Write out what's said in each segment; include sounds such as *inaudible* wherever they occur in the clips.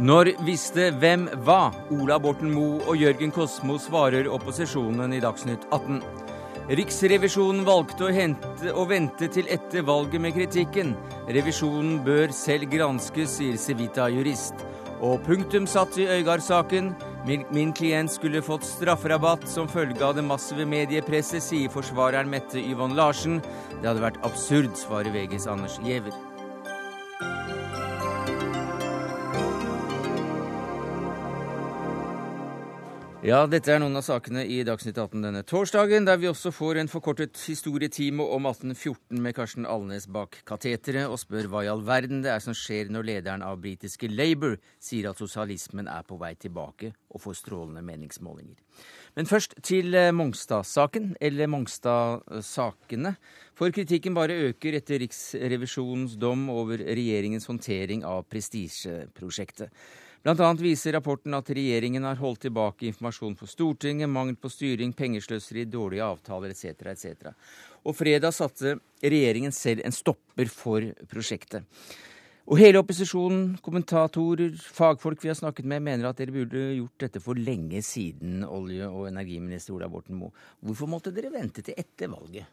Når visste hvem hva? Ola Borten Moe og Jørgen Kosmo svarer opposisjonen i Dagsnytt 18. Riksrevisjonen valgte å, hente, å vente til etter valget med kritikken. Revisjonen bør selv granskes, sier Civita-jurist. Og punktum satt i Øygard-saken. Min, min, klient skulle fått strafferabatt som følge av det massive mediepresset, sier forsvareren Mette Yvonne Larsen. Det hadde vært absurd, svarer VGs Anders Giæver. Ja, dette er noen av sakene i Dagsnytt 18 denne torsdagen, der vi også får en forkortet historietime om 1814 med Karsten Alnes bak kateteret, og spør hva i all verden det er som skjer når lederen av britiske Labour sier at sosialismen er på vei tilbake, og får strålende meningsmålinger. Men først til eh, Mongstad-saken, eller Mongstad-sakene. For kritikken bare øker etter Riksrevisjonens dom over regjeringens håndtering av prestisjeprosjektet. Blant annet viser rapporten at regjeringen har holdt tilbake informasjon for Stortinget, mangel på styring, pengesløseri, dårlige avtaler etc. etc. Og fredag satte regjeringen selv en stopper for prosjektet. Og hele opposisjonen, kommentatorer, fagfolk vi har snakket med, mener at dere burde gjort dette for lenge siden, olje- og energiminister Ola Borten Moe. Hvorfor måtte dere vente til etter valget?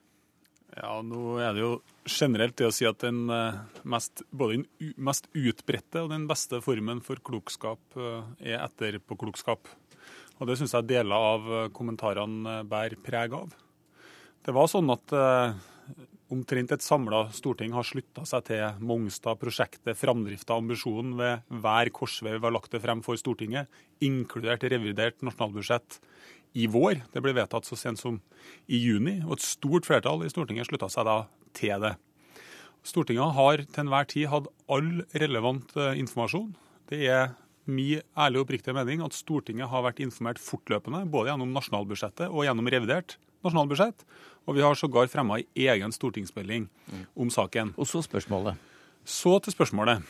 Ja, nå er det jo generelt det å si at den eh, mest, både den mest utbredte og den beste formen for klokskap eh, er etterpåklokskap. Og det syns jeg deler av eh, kommentarene bærer preg av. Det var sånn at omtrent et samla storting har slutta seg til Mongstad-prosjektet, framdrifta ambisjonen ved hver korsvei vi har lagt det frem for Stortinget, inkludert revidert nasjonalbudsjett i vår. Det ble vedtatt så sent som i juni, og et stort flertall i Stortinget slutta seg da til det. Stortinget har til enhver tid hatt all relevant eh, informasjon. Det er min ærlige og oppriktige mening at Stortinget har vært informert fortløpende, både gjennom nasjonalbudsjettet og gjennom revidert nasjonalbudsjett. Og vi har sågar fremma ei egen stortingsmelding om saken. Og så spørsmålet. Så til spørsmålet.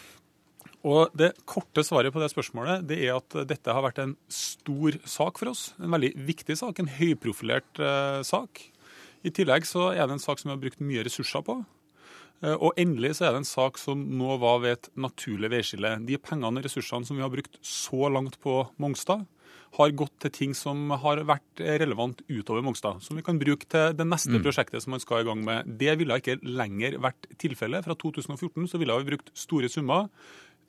Og Det korte svaret på det spørsmålet det er at dette har vært en stor sak for oss. En veldig viktig sak, en høyprofilert eh, sak. I tillegg så er det en sak som vi har brukt mye ressurser på. Eh, og endelig så er det en sak som nå var ved et naturlig veiskille. De pengene og ressursene som vi har brukt så langt på Mongstad, har gått til ting som har vært relevant utover Mongstad. Som vi kan bruke til det neste mm. prosjektet som man skal i gang med. Det ville ikke lenger vært tilfellet. Fra 2014 så ville vi brukt store summer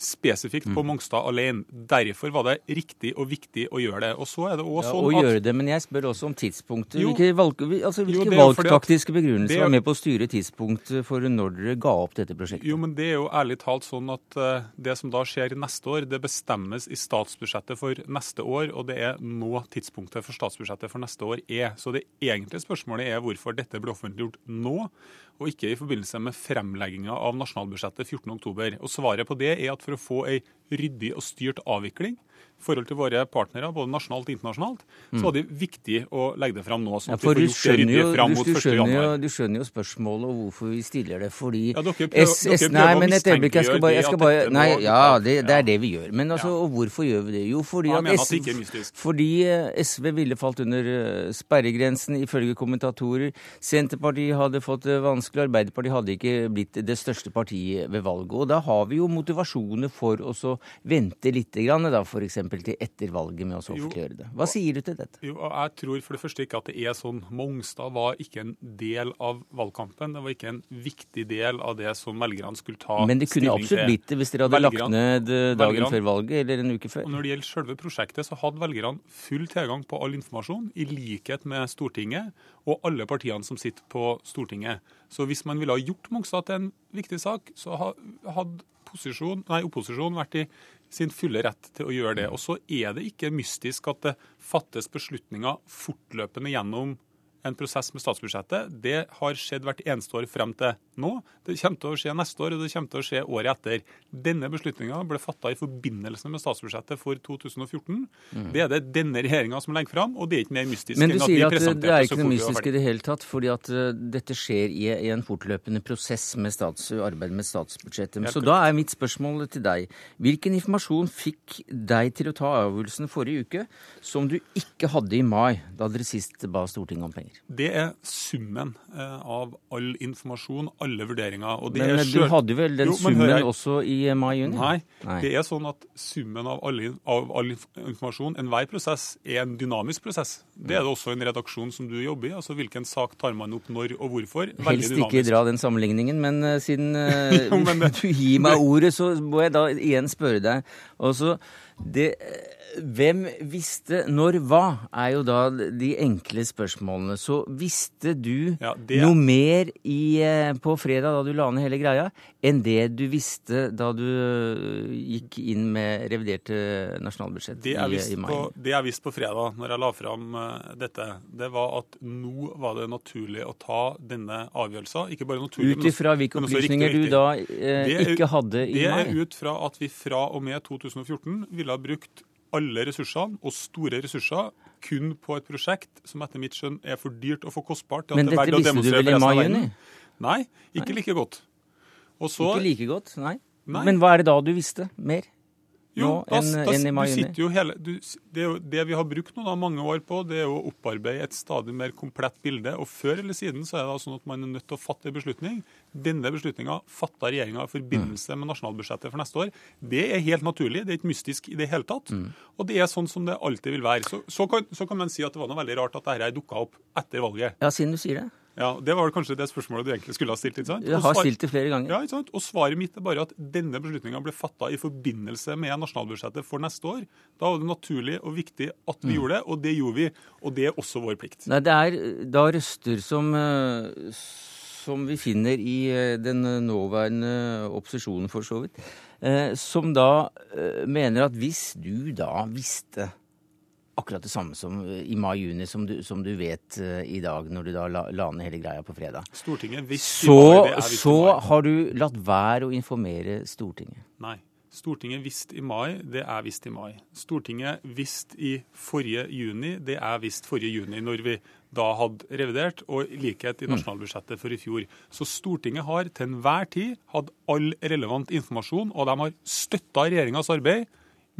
spesifikt på mm. Mongstad alene. Derfor var det riktig og viktig å gjøre det. Og så er det også ja, sånn å at... gjøre det, Men jeg spør også om tidspunktet. Jo, hvilke, valg, altså, hvilke jo, valgtaktiske begrunnelser var med på å styre tidspunktet for når dere ga opp dette prosjektet? Jo, men Det er jo ærlig talt sånn at uh, det som da skjer neste år, det bestemmes i statsbudsjettet for neste år, og det er nå tidspunktet for statsbudsjettet for neste år er. Så det egentlige spørsmålet er hvorfor dette ble offentliggjort nå og ikke i forbindelse med fremlegginga av nasjonalbudsjettet 14.10. Og Svaret på det er at for å få ei ryddig og styrt avvikling i forhold til våre partnere, både nasjonalt og internasjonalt, så var det viktig å legge det fram nå. sånn at ja, vi får gjort det ryddig fram mot 1. jo, Du skjønner jo spørsmålet og hvorfor vi stiller det. Fordi ja, dere prøver, S, S, Nei, men et øyeblikk, jeg skal bare, jeg skal bare Nei, ja, det, det, er det vi gjør. Men altså, og hvorfor gjør vi det? Jo, fordi, at, S, fordi eh, SV ville falt under eh, sperregrensen, ifølge kommentatorer. Senterpartiet hadde fått det vanskelig, Arbeiderpartiet hadde ikke blitt det største partiet ved valget. Og da har vi jo motivasjoner for å vente litt, da, f.eks til etter valget med å offentliggjøre det. Hva sier du til dette? Jo, Jeg tror for det første ikke at det er sånn. Mongstad var ikke en del av valgkampen. Det var ikke en viktig del av det som velgerne skulle ta stilling til. Men det kunne absolutt blitt det hvis dere hadde velgerne, lagt ned eh, dagen velgerne, før valget eller en uke før. Og Når det gjelder selve prosjektet, så hadde velgerne full tilgang på all informasjon, i likhet med Stortinget og alle partiene som sitter på Stortinget. Så hvis man ville ha gjort Mongstad til en viktig sak, så hadde opposisjonen vært i sin fulle rett til å gjøre det. Og så er det ikke mystisk at det fattes beslutninger fortløpende gjennom en prosess med statsbudsjettet. Det har skjedd hvert eneste år frem til nå. Det kommer til å skje neste år, og det kommer til å skje året etter. Denne beslutninga ble fatta i forbindelse med statsbudsjettet for 2014. Mm. Det er det denne regjeringa som legger fram, og det er ikke mer mystisk Men du sier at, at det er ikke noe mystisk i det hele tatt, fordi at uh, dette skjer i, i, en fortløpende prosess med stats, arbeid med statsbudsjettet. Så da er mitt spørsmål til deg. Hvilken informasjon fikk deg til å ta avgjørelsen forrige uke som du ikke hadde i mai, da dere sist ba Stortinget om penger? Det er summen uh, av all informasjon, alle vurderinger. Men du selv... hadde vel den jo, summen også i mai-juni? Nei, Nei, det er sånn at summen av, alle, av all informasjon, enhver prosess, er en dynamisk prosess. Det er det også en redaksjon som du jobber i. altså Hvilken sak tar man opp når og hvorfor? Veldig Helst dynamisk. ikke dra den sammenligningen, men uh, siden *laughs* jo, men, *laughs* du gir meg ordet, så må jeg da igjen spørre deg. Altså, det... Hvem visste når hva, er jo da de enkle spørsmålene. Så visste du ja, er... noe mer i, eh, på fredag, da du la ned hele greia, enn det du visste da du eh, gikk inn med reviderte nasjonalbudsjett i, i, mai? På, det jeg visste på fredag, når jeg la fram uh, dette, det var at nå var det naturlig å ta denne avgjørelsen. Ikke bare naturlig, Ut ifra hvilke opplysninger du da uh, ikke hadde i mai? Det er ut fra at vi fra og med 2014 ville ha brukt alle ressursene, og store ressurser, kun på et prosjekt som etter mitt skjønn er for dyrt og for kostbart. Men dette visste du vel i mai-juni? Nei, ikke like godt. Så, ikke like godt, nei. nei. Men hva er det da du visste mer? Jo, nå en, da, enn i mai-juni? Det, det, vi har brukt nå da, mange år på, det er å opparbeide et stadig mer komplett bilde. Og før eller siden så er det sånn at man er nødt til å fatte en beslutning. Denne beslutninga fatta regjeringa i forbindelse med nasjonalbudsjettet for neste år. Det er helt naturlig, det er ikke mystisk i det hele tatt. Mm. Og det er sånn som det alltid vil være. Så, så, kan, så kan, man si at det var noe veldig rart at dette dukka opp etter valget. Ja, siden du sier det. Ja, Det var kanskje det spørsmålet du egentlig skulle ha stilt. ikke sant? Jeg har stilt det flere ganger. Ja, ikke sant? Og Svaret mitt er bare at denne beslutninga ble fatta i forbindelse med nasjonalbudsjettet for neste år. Da var det naturlig og viktig at vi mm. gjorde det, og det gjorde vi. Og det er også vår plikt. Nei, Det er da røster som, eh, som vi finner i eh, den nåværende opposisjonen, for så vidt, eh, som da mener at hvis du da visste akkurat det samme som i mai-juni, som, som, du vet uh, i dag, når du da la, la, ned hele greia på fredag. Stortinget visste så, i mai, det er Så har du latt være å informere Stortinget. Nei. Stortinget visste i mai, det er visst i mai. Stortinget visste i forrige juni, det er visst forrige juni, når vi da hadde revidert, og i likhet i mm. nasjonalbudsjettet for i fjor. Så Stortinget har til enhver tid hatt all relevant informasjon, og de har støtta regjeringas arbeid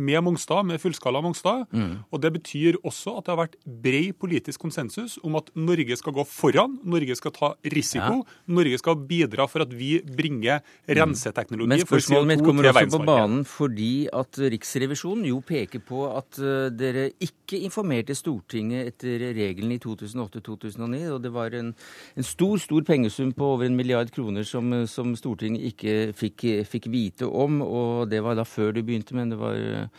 med Mongstad, med fullskala Mongstad. Mm. Og Det betyr også at det har vært bred politisk konsensus om at Norge skal gå foran, Norge skal ta risiko, ja. Norge skal bidra for at vi bringer mm. renseteknologi Men spørsmålet mitt kommer også på banen fordi at Riksrevisjonen jo peker på at uh, dere ikke informerte Stortinget etter reglene i 2008-2009, og det var en, en, stor, stor pengesum på over en milliard kroner som, som Stortinget ikke fikk, fikk vite om, og det var da før du begynte, men det var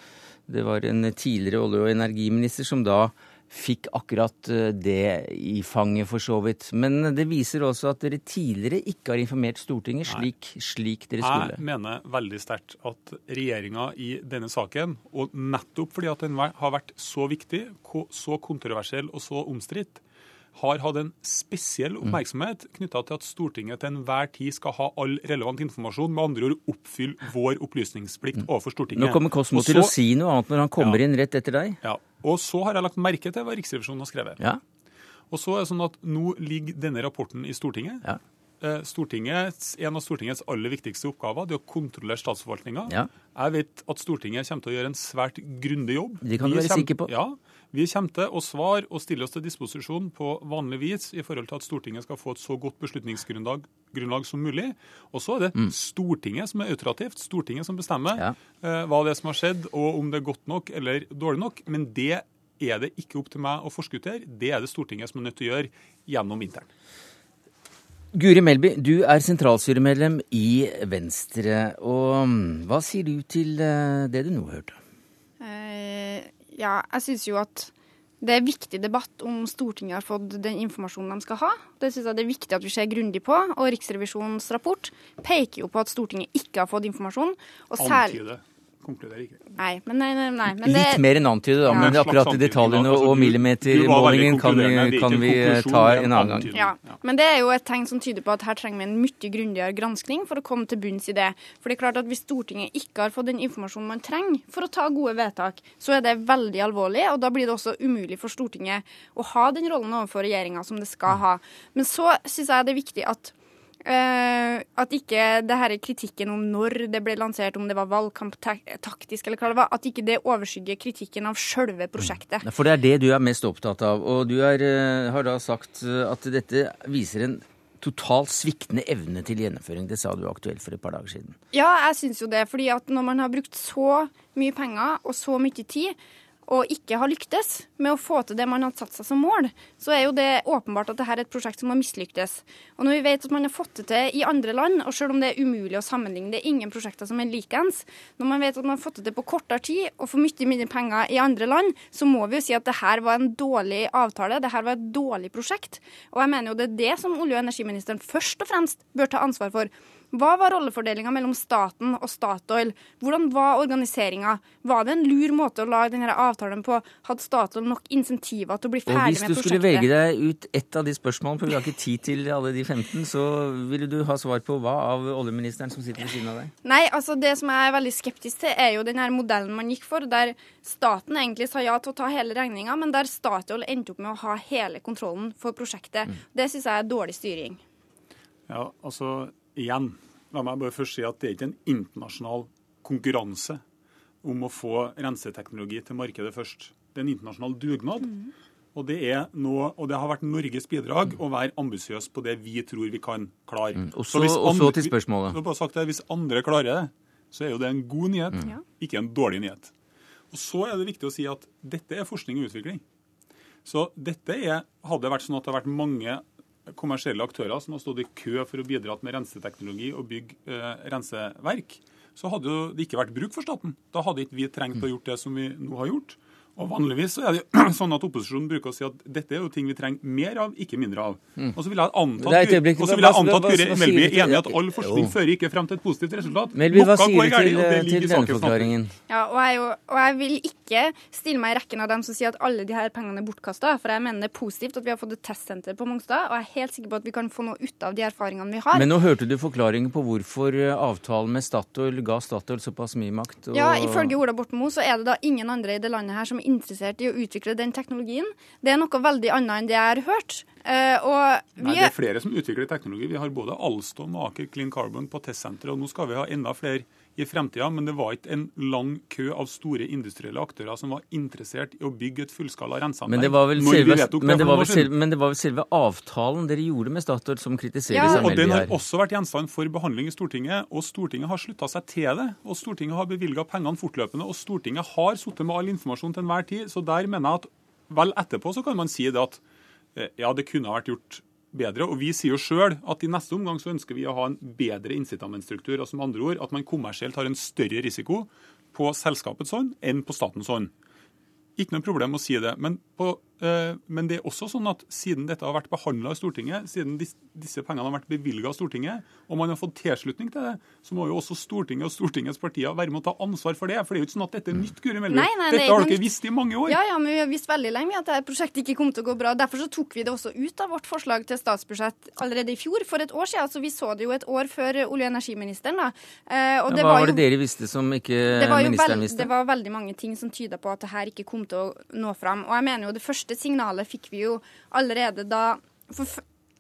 det var en tidligere olje- og energiminister som da fikk akkurat eh, det i fanget, for så vidt. Men det viser også at dere tidligere ikke har informert Stortinget slik, slik dere skulle. Jeg mener veldig sterkt at regjeringa i denne saken, og nettopp fordi at den har vært så viktig, så kontroversiell og så omstridt, har hatt en spesiell mm. oppmerksomhet knytta til at Stortinget til enhver tid skal ha all relevant informasjon, med andre ord oppfylle vår opplysningsplikt mm. overfor Stortinget. Nå kommer Kosmo til å si noe annet når han kommer ja, inn rett etter deg. Ja, og så har jeg lagt merke til hva Riksrevisjonen har skrevet. Ja. Og så er det sånn at Nå ligger denne rapporten i Stortinget. Ja. Eh, Stortingets, en av Stortingets aller viktigste oppgaver det er å kontrollere statsforvaltninga. Ja. Jeg vet at Stortinget kommer til å gjøre en svært grundig jobb. Det kan du være sikker på. Ja, Vi kommer til å svare og stille oss til disposisjon på vanlig vis i forhold til at Stortinget skal få et så godt beslutningsgrunnlag som mulig. Og så er det mm. Stortinget som er autorativt. Stortinget som bestemmer ja. eh, hva det er som har skjedd, og om det er godt nok eller dårlig nok. Men det er det ikke opp til meg å forskuttere. Det er det Stortinget som er nødt til å gjøre gjennom vinteren. Guri Melby, du er sentralstyremedlem i Venstre. Og mm, hva sier du til eh, det du nå hørte? Ja, jeg syns jo at det er viktig debatt om Stortinget har fått den informasjonen de skal ha. Det syns jeg det er viktig at vi ser grundig på. Og Riksrevisjonens rapport peker jo på at Stortinget ikke har fått informasjon. Og særlig... Antyde konkluderer ikke. Nei, men, nei, nei, nei, men Litt det... mer enn antydet, da. Ja. Men akkurat detaljene altså, og millimetermålingen kan vi, kan vi ta en annen gang. Ja. Men det er jo et tegn som tyder på at her trenger vi en mye grundigere granskning for å komme til bunns i det. For det er klart at Hvis Stortinget ikke har fått den informasjonen man trenger for å ta gode vedtak, så er det veldig alvorlig. og Da blir det også umulig for Stortinget å ha den rollen overfor regjeringa som det skal ha. Men så syns jeg det er viktig at Uh, at ikke det her kritikken om når det ble lansert, om det var valgkamptaktisk eller hva det var, at ikke det overskygger kritikken av sjølve prosjektet. For det er det du er mest opptatt av. Og du er, uh, har da sagt uh, at dette viser en totalt sviktende evne til gjennomføring. Det sa du aktuelt for et par dager siden. Ja, jeg syns jo det. fordi at når man har brukt så mye penger og så mye tid, og ikke har lyktes med å få til det man har satt seg som mål, så er jo det åpenbart at dette er et prosjekt som har mislyktes. Og når vi vet at man har fått det til i andre land, og selv om det er umulig å sammenligne, det er ingen prosjekter som er likeens, når man vet at man har fått det til på kortere tid og for mye mindre penger i andre land, så må vi jo si at det her var en dårlig avtale, det her var et dårlig prosjekt. Og jeg mener jo det er det som olje- og energiministeren først og fremst bør ta ansvar for. Hva var rollefordelinga mellom staten og Statoil? Hvordan var organiseringa? Var det en lur måte å lage denne avtalen på? Hadde Statoil nok insentiver til å bli ferdig Og ferdig hvis du skulle velge deg ut ett av de spørsmålene, for vi har ikke tid til alle de 15, så ville du ha svar på hva av oljeministeren som sitter ved siden av deg? Nei, altså det som jeg er veldig skeptisk til, er jo den her modellen man gikk for, der staten egentlig sa ja til å ta hele regninga, men der Statoil endte opp med å ha hele kontrollen for prosjektet. Det syns jeg er dårlig styring. Ja, altså igjen, la meg bare først si at det er ikke en internasjonal konkurranse om å få renseteknologi til markedet først. Det er en internasjonal dugnad. Og det, er nå, og det har vært Norges bidrag å være ambisiøs på det vi tror vi kan klare. Og Så så, hvis og så til spørsmålet. Bare sagt det, Hvis andre klarer det, så er jo det en god nyhet, mm. ikke en dårlig nyhet. Og Så er det viktig å si at dette er forskning og utvikling. Så dette er, Hadde det vært sånn at det har vært mange kommersielle aktører som har stått i kø for å bidra med renseteknologi og bygge eh, renseverk, så hadde det ikke vært bruk for staten. Da hadde ikke vi trengt å gjort det som vi nå har gjort. Og Vanligvis så er det *clears throat* sånn at opposisjonen bruker å si at dette er jo ting vi trenger mer av, ikke mindre av. Øyeblikk. og så vil jeg anta at Guri Melby er enig i at all forskning Jo. fører ikke frem til et positivt resultat. Melby, hva sier du til, til denne forklaringen? Ja, og jeg, jo, og jeg vil ikke stille meg i rekken av dem som sier at alle de her pengene er bortkasta, for jeg mener det er positivt at vi har fått et testsenter på Mongstad, og jeg er helt sikker på at vi kan få noe ut av de erfaringene vi har. Men nå hørte du forklaringen på hvorfor eh, avtalen med Statoil ga Statoil såpass mye makt. og- Ja, Ifølge Ola Borten Moe så er det da ingen andre i det landet her som er interessert i å utvikle den teknologien. Det er noe veldig annet enn det jeg har hørt. Eh, Nei, Det er flere som utvikler teknologi. Vi har både Alstom og Aker Clean Carbon på testsenteret, og nå skal vi ha enda flere i fremtida. Men det var ikke en lang kø av store industrielle aktører som var interessert i å bygge et fullskala renseanlegg. Men det var vel selve, det men det var vel selve, men det var vel selve avtalen dere gjorde med Statoil som kritiseres Ja. av Og den har også vært gjenstand for behandling i Stortinget, og Stortinget har slutta seg til det. Og Stortinget har bevilga pengene fortløpende, og Stortinget har sittet med all informasjon til enhver tid. Så der mener jeg at vel etterpå så kan man si det at eh, ja, det kunne ha vært gjort bedre. Og vi sier jo sjøl at i neste omgang så ønsker vi å ha en bedre incitamentstruktur. Altså med andre ord at man kommersielt har en større risiko på selskapets hånd enn på statens hånd. Ikke noe problem å si det. Men, på, men det er også sånn at siden dette har vært behandla i Stortinget, siden disse pengene har vært bevilga av Stortinget, og man har fått tilslutning til det, så må jo også Stortinget og Stortingets partier være med å ta ansvar for det. For det er jo ikke sånn at dette er nytt, Guri Melby. Nei, nei, det er Dette har dere visst i mange år. ja, ja, men vi har visst veldig lenge at dette prosjektet ikke kom til å gå bra. Derfor så tok vi det også ut av vårt forslag til statsbudsjett allerede i fjor, for et år siden. Altså, vi så det jo et år før olje- og energiministeren. Da. Og det Ja, hva var var det dere visste som ikke det var jo ministeren visste? det var veldig mange ting som tyda på at det her ikke kom til å nå fram. Og jeg mener jo det første signalet fikk vi jo allerede da For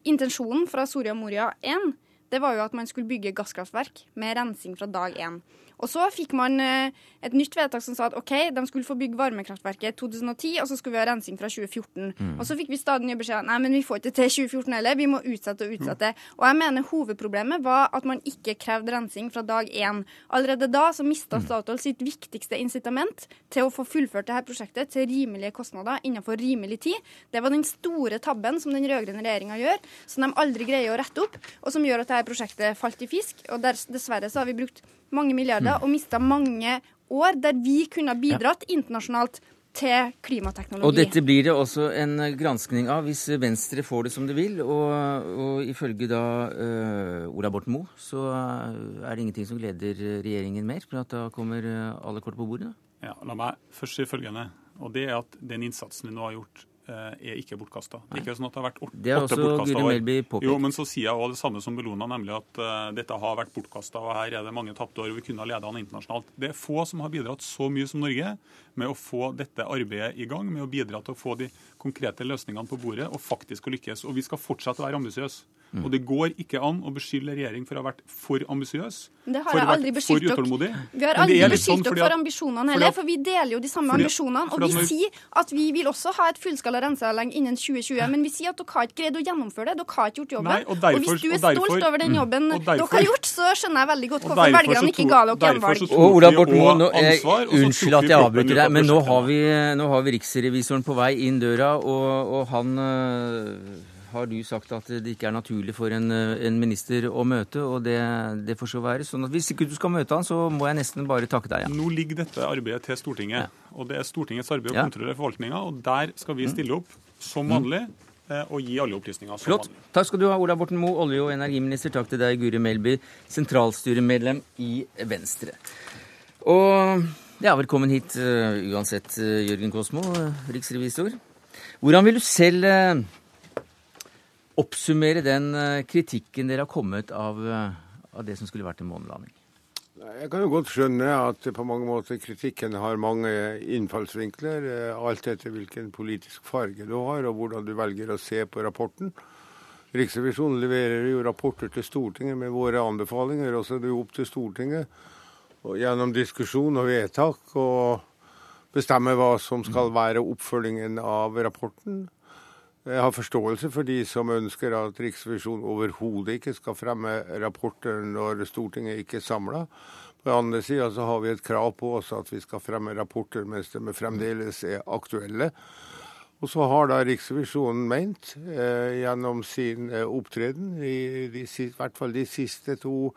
intensjonen fra Soria Moria 1 det var jo at man skulle bygge gasskraftverk med rensing fra dag én. Og så fikk man eh, et nytt vedtak som sa at OK, de skulle få bygge varmekraftverket i 2010, og så skulle vi ha rensing fra 2014. Mm. Og så fikk vi stadig nye beskjeder nei, men vi får ikke til 2014 heller, vi må utsette og utsette. Og jeg mener hovedproblemet var at man ikke krevde rensing fra dag én. Allerede da så mista Mm. Statoil sitt viktigste incitament til å få fullført dette prosjektet til rimelige kostnader innenfor rimelig tid. Det var den store tabben som den rød-grønne regjeringa gjør, som de aldri greier å rette opp, og som gjør at dette prosjektet falt i fisk. Og dessverre så har vi brukt mange milliarder Mm. og mista mange år der vi kunne ha bidratt internasjonalt til klimateknologi. Og dette blir det også en granskning av hvis Venstre får det som det vil. Og, og ifølge da uh, Ola Borten Moe, så er det ingenting som gleder regjeringen mer. For at da kommer eh, alle kort på bordet. da. Ja, la meg først si følgende. Og det er at den innsatsen vi nå har gjort, er ikke bortkasta. Det er ikke sånn at det har vært åtte, Det har også Guri år. Melby påpekt. Jo, men så sier jeg også det samme som Bellona, nemlig at uh, dette har vært bortkasta, og her er det mange tapte år, og vi kunne ha leda an internasjonalt. Det er få som har bidratt så mye som Norge med å få dette arbeidet i gang, med å bidra til å få de konkrete løsningene på bordet og faktisk å lykkes. Og vi skal fortsette å være ambisiøse. Og det går ikke an å beskylde regjering for å ha vært for ambisiøs. Det har jeg aldri beskyldt dere. utålmodig. Vi har aldri beskyldt sånn dere for ambisjonene heller, for vi deler jo de samme fordi- ambisjonene. Og vi når- sier at vi vil også ha et fullskala renseanlegg innen 2020, men vi sier at dere har ikke greid å gjennomføre det. Dere har ikke gjort jobben. Nei, og derfor- hvis du er derfor- stolt over den jobben og dere har gjort, så skjønner jeg veldig godt hvorfor velgerne ikke ga dere gjenvalg. Og Ola Borten Moe, unnskyld at jeg avbryter deg, av men nå har, vi, nå har vi riksrevisoren på vei inn døra, og, og han øh, har du sagt at det ikke er naturlig for en, øh, en minister å møte, og det, det får så være. sånn at Hvis ikke du skal møte han, så må jeg nesten bare takke deg. Ja. Nå ligger dette arbeidet til Stortinget. og Det er Stortingets arbeid å Ja. Mm. kontrollere forvaltninga. og Der skal vi stille opp som vanlig Mm. og gi alle opplysninger som Flott. vanlig. Takk skal du ha, Ola Borten Moe, olje- og energiminister. Takk til deg, Guri Melby, sentralstyremedlem i Venstre. Og ja, velkommen hit uh, uansett, uh, Jørgen Kosmo, uh, riksrevisor. Hvordan vil du selv oppsummere den kritikken dere har kommet av, av det som skulle vært en månelanding? Jeg kan jo godt skjønne at på mange måter kritikken har mange innfallsvinkler, alt etter hvilken politisk farge du har og hvordan du velger å se på rapporten. Riksrevisjonen leverer jo rapporter til Stortinget med våre anbefalinger, og så er det jo opp til Stortinget gjennom diskusjon og vedtak og bestemme hva som skal være oppfølgingen av rapporten. Jeg har forståelse for de som ønsker at Riksrevisjonen overhodet ikke skal fremme rapporter når Stortinget ikke er samla. På den andre sida så har vi et krav på oss at vi skal fremme rapporter mens de fremdeles er aktuelle. Og så har da Riksrevisjonen ment eh, gjennom sin eh, opptreden, i, de, i hvert fall de siste to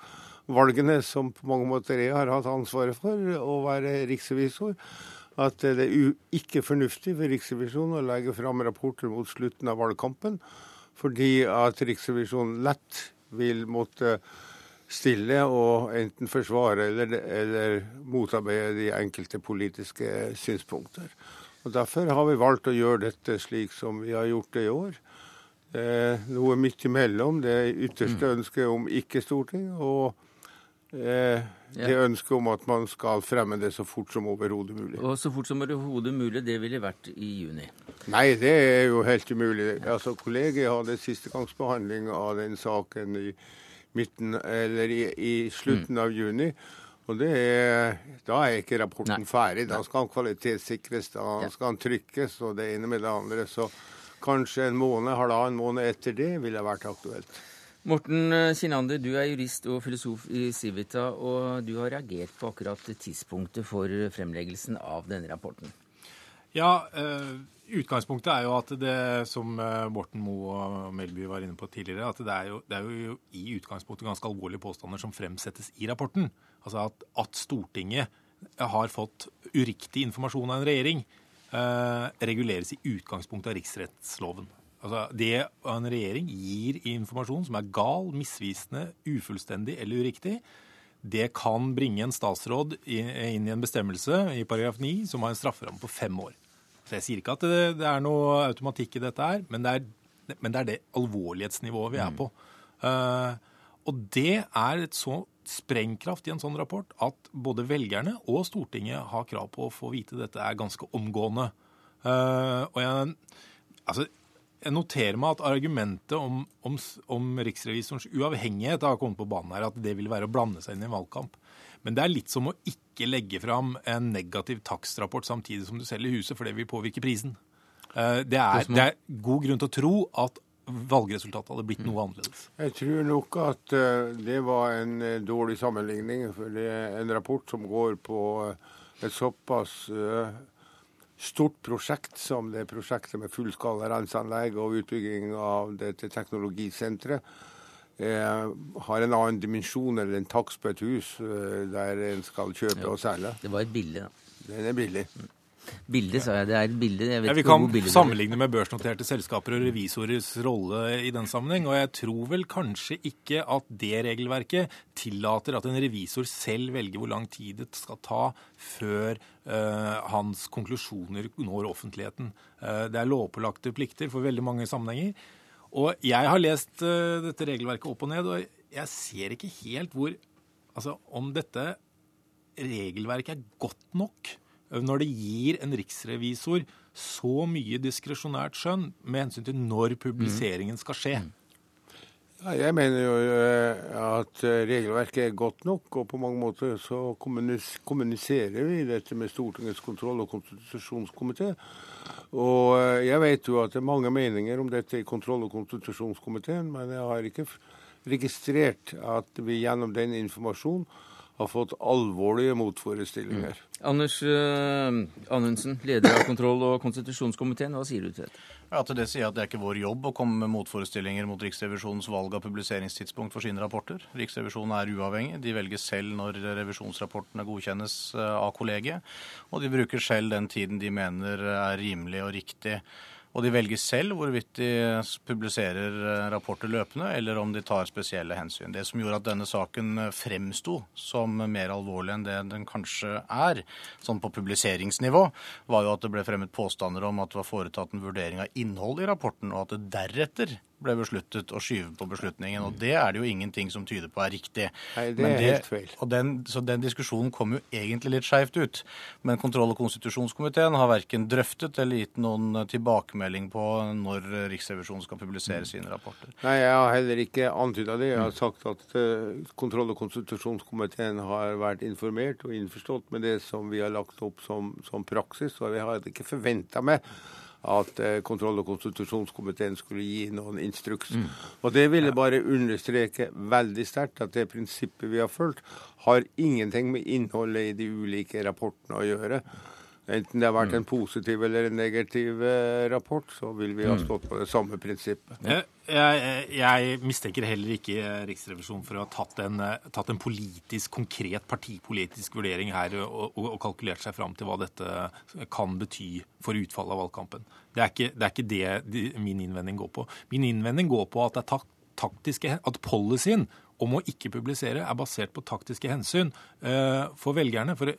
valgene som på mange måter jeg har hatt ansvaret for, å være riksrevisor, at det er ikke fornuftig for Riksrevisjonen å legge fram rapporter mot slutten av valgkampen, fordi at Riksrevisjonen lett vil måtte stille og enten forsvare eller, eller motarbeide de enkelte politiske synspunkter. Og Derfor har vi valgt å gjøre dette slik som vi har gjort det i år. Eh, noe midt imellom det ytterste ønsket om ikke-storting og eh, det ønsket om at man skal fremme det så fort som overhodet mulig. Og så fort som overhodet mulig, det ville vært i juni. Nei, det er jo helt umulig. Altså, Kollegiet hadde sistegangsbehandling av den saken i, midten, eller i, i slutten av juni. Og det er, Da er ikke rapporten Nei. ferdig. Da skal den kvalitetssikres, da Ja. skal den trykkes og det ene med det andre. Så kanskje en måned, halvannen måned etter det ville vært aktuelt. Morten Kinander, du er jurist og filosof i Civita, og du har reagert på akkurat tidspunktet for fremleggelsen av denne rapporten. Ja, eh, utgangspunktet er jo at det, som eh, Morten Moe og Melby var inne på tidligere, at det er, jo, det er jo i utgangspunktet ganske alvorlige påstander som fremsettes i rapporten. Altså at, at Stortinget har fått uriktig informasjon av en regjering, eh, reguleres i utgangspunktet av riksrettsloven. Altså Det en regjering gir informasjon som er gal, misvisende, ufullstendig eller uriktig, det kan bringe en statsråd inn i en bestemmelse i paragraf 9 som har en strafferamme på fem år. Så Jeg sier ikke at det, er noe automatikk i dette her, men det er, men det, er det alvorlighetsnivået vi er på. Eh, og det er et så sprengkraft i en sånn rapport at både velgerne og Stortinget har krav på å få vite dette er ganske omgående. Uh, og jeg, altså, jeg noterer meg at argumentet om, om, om riksrevisorens uavhengighet har kommet på banen her, at det vil være å blande seg inn i en valgkamp. Men det er litt som å ikke legge fram en negativ takstrapport samtidig som du selger huset, for det vil påvirke prisen. Eh, Det er, det er god grunn til å tro at valgresultatet hadde blitt noe annerledes. Jeg tror nok at eh, det var en eh, dårlig sammenligning. For det er en rapport som går på et såpass stort prosjekt som det prosjektet med fullskala renseanlegg og utbygging av dette teknologisenteret. Eh, har en annen dimensjon enn en takst på et hus eh, der en skal kjøpe og selge. Det var et billig, da. Den er billig. Bilde, sa jeg. Det er et bilde. Ja, vi kan sammenligne med børsnoterte selskaper og revisorers rolle i den sammenheng. Og jeg tror vel kanskje ikke at det regelverket tillater at en revisor selv velger hvor lang tid det skal ta før uh, hans konklusjoner når offentligheten. Uh, det er lovpålagte plikter for veldig mange sammenhenger. Og jeg har lest uh, dette regelverket opp og ned, og jeg ser ikke helt hvor Altså om dette regelverket er godt nok når det gir en riksrevisor så mye diskresjonært skjønn med hensyn til når publiseringen skal skje. Jeg mener jo eh, at eh, regelverket er godt nok, og på mange måter så kommuniserer vi dette med Stortingets kontroll- og konstitusjonskomité. Og eh, jeg vet jo at det er mange meninger om dette i kontroll- og konstitusjonskomiteen, men jeg har ikke registrert at vi gjennom den informasjonen har fått alvorlige motforestillinger. Mm. Anders uh, Anundsen, leder av kontroll- og konstitusjonskomiteen, hva sier du til dette? Ja, til det sier jeg at Det er ikke vår jobb å komme med motforestillinger mot Riksrevisjonens valg av publiseringstidspunkt for sine rapporter. Riksrevisjonen er uavhengig. De velger selv når revisjonsrapportene godkjennes eh, av kollegiet. Og de bruker selv den tiden de mener er rimelig og riktig og de velger selv hvorvidt de publiserer eh, rapporter løpende, eller om de tar spesielle hensyn. Det som gjorde at denne saken eh, fremsto som mer alvorlig enn det den kanskje er, sånn på publiseringsnivå, var jo at det ble fremmet påstander om at det var foretatt en vurdering av innholdet i rapporten, og at det deretter ble besluttet å skyve på beslutningen. Og det er det jo ingenting som tyder på er riktig. Nei, det er det, helt feil. Den, så den diskusjonen kom jo egentlig litt skeivt ut. Men kontroll- og konstitusjonskomiteen har verken drøftet eller gitt noen tilbakemelding på når Riksrevisjonen skal publisere sine rapporter. Nei, jeg har heller ikke antyda det. Jeg har sagt at uh, kontroll- og konstitusjonskomiteen har vært informert og innforstått med det som vi har lagt opp som, som praksis. Og jeg har ikke forventa meg at eh, kontroll- og konstitusjonskomiteen skulle gi noen instruks. Mm. Og Det ville bare understreke veldig sterkt at det prinsippet vi har fulgt, har ingenting med innholdet i de ulike rapportene å gjøre. Enten det har vært mm. en positiv eller en negativ eh, rapport, så vil vi ha mm. stått på det samme prinsippet. Jeg, jeg, jeg mistenker heller ikke Riksrevisjonen for å ha tatt en, tatt en politisk, konkret partipolitisk vurdering her og, og, kalkulert seg fram til hva dette kan bety for utfallet av valgkampen. Det er ikke det, er ikke det min innvending går på. Min innvending går på at, taktiske, at policyen om å ikke publisere er basert på taktiske hensyn for velgerne. For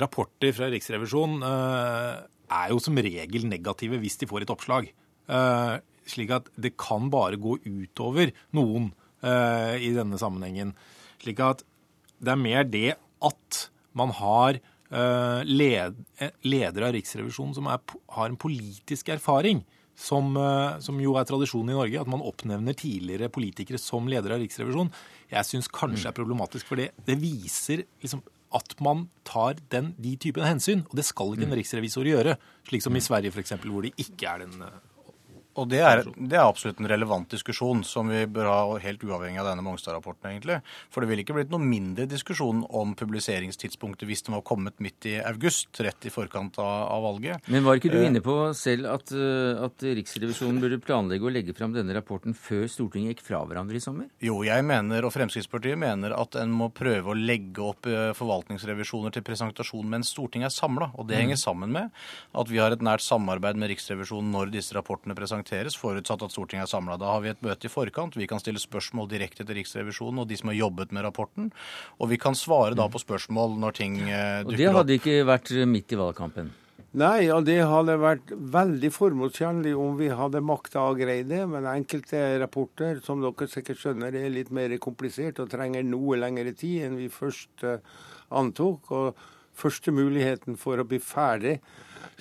rapporter fra Riksrevisjonen eh, er jo som regel negative hvis de får et oppslag. Eh, slik at det kan bare gå utover noen eh, i denne sammenhengen. Slik at det er mer det at man har led, ledere av Riksrevisjonen som er, har en politisk erfaring, som, som, jo er tradisjonen i Norge, at man oppnevner tidligere politikere som ledere av Riksrevisjonen, jeg syns kanskje er problematisk. For det, det viser liksom at man tar den, de typene hensyn. Og det skal ikke en mm. riksrevisor gjøre, slik som i Sverige f.eks., hvor det ikke er den eh, og det er, det er, absolutt en relevant diskusjon som vi bør ha helt uavhengig av denne Mongstad-rapporten, egentlig. For det ville ikke blitt noe mindre diskusjon om publiseringstidspunktet hvis den var kommet midt i august, rett i forkant av, av valget. Men var ikke du eh, inne på selv at, eh, at, Riksrevisjonen burde planlegge å legge fram denne rapporten før Stortinget gikk fra hverandre i sommer? Jo, jeg mener, og Fremskrittspartiet mener, at en må prøve å legge opp eh, forvaltningsrevisjoner til presentasjon mens Stortinget er samla. Og det henger mm. sammen med at vi har et nært samarbeid med Riksrevisjonen når disse rapportene presenteres presenteres, forutsatt at Stortinget er samla. Da har vi et møte i forkant. Vi kan stille spørsmål direkte til Riksrevisjonen og de som har jobbet med rapporten. Og vi kan svare da på spørsmål når ting dukker opp. Og det hadde ikke vært midt i valgkampen? Nei, og det hadde vært veldig formålstjenlig om vi hadde makta å greie det. Men enkelte rapporter, som dere sikkert skjønner, er litt mer komplisert og trenger noe lengre tid enn vi først uh, antok. Og første muligheten for å bli ferdig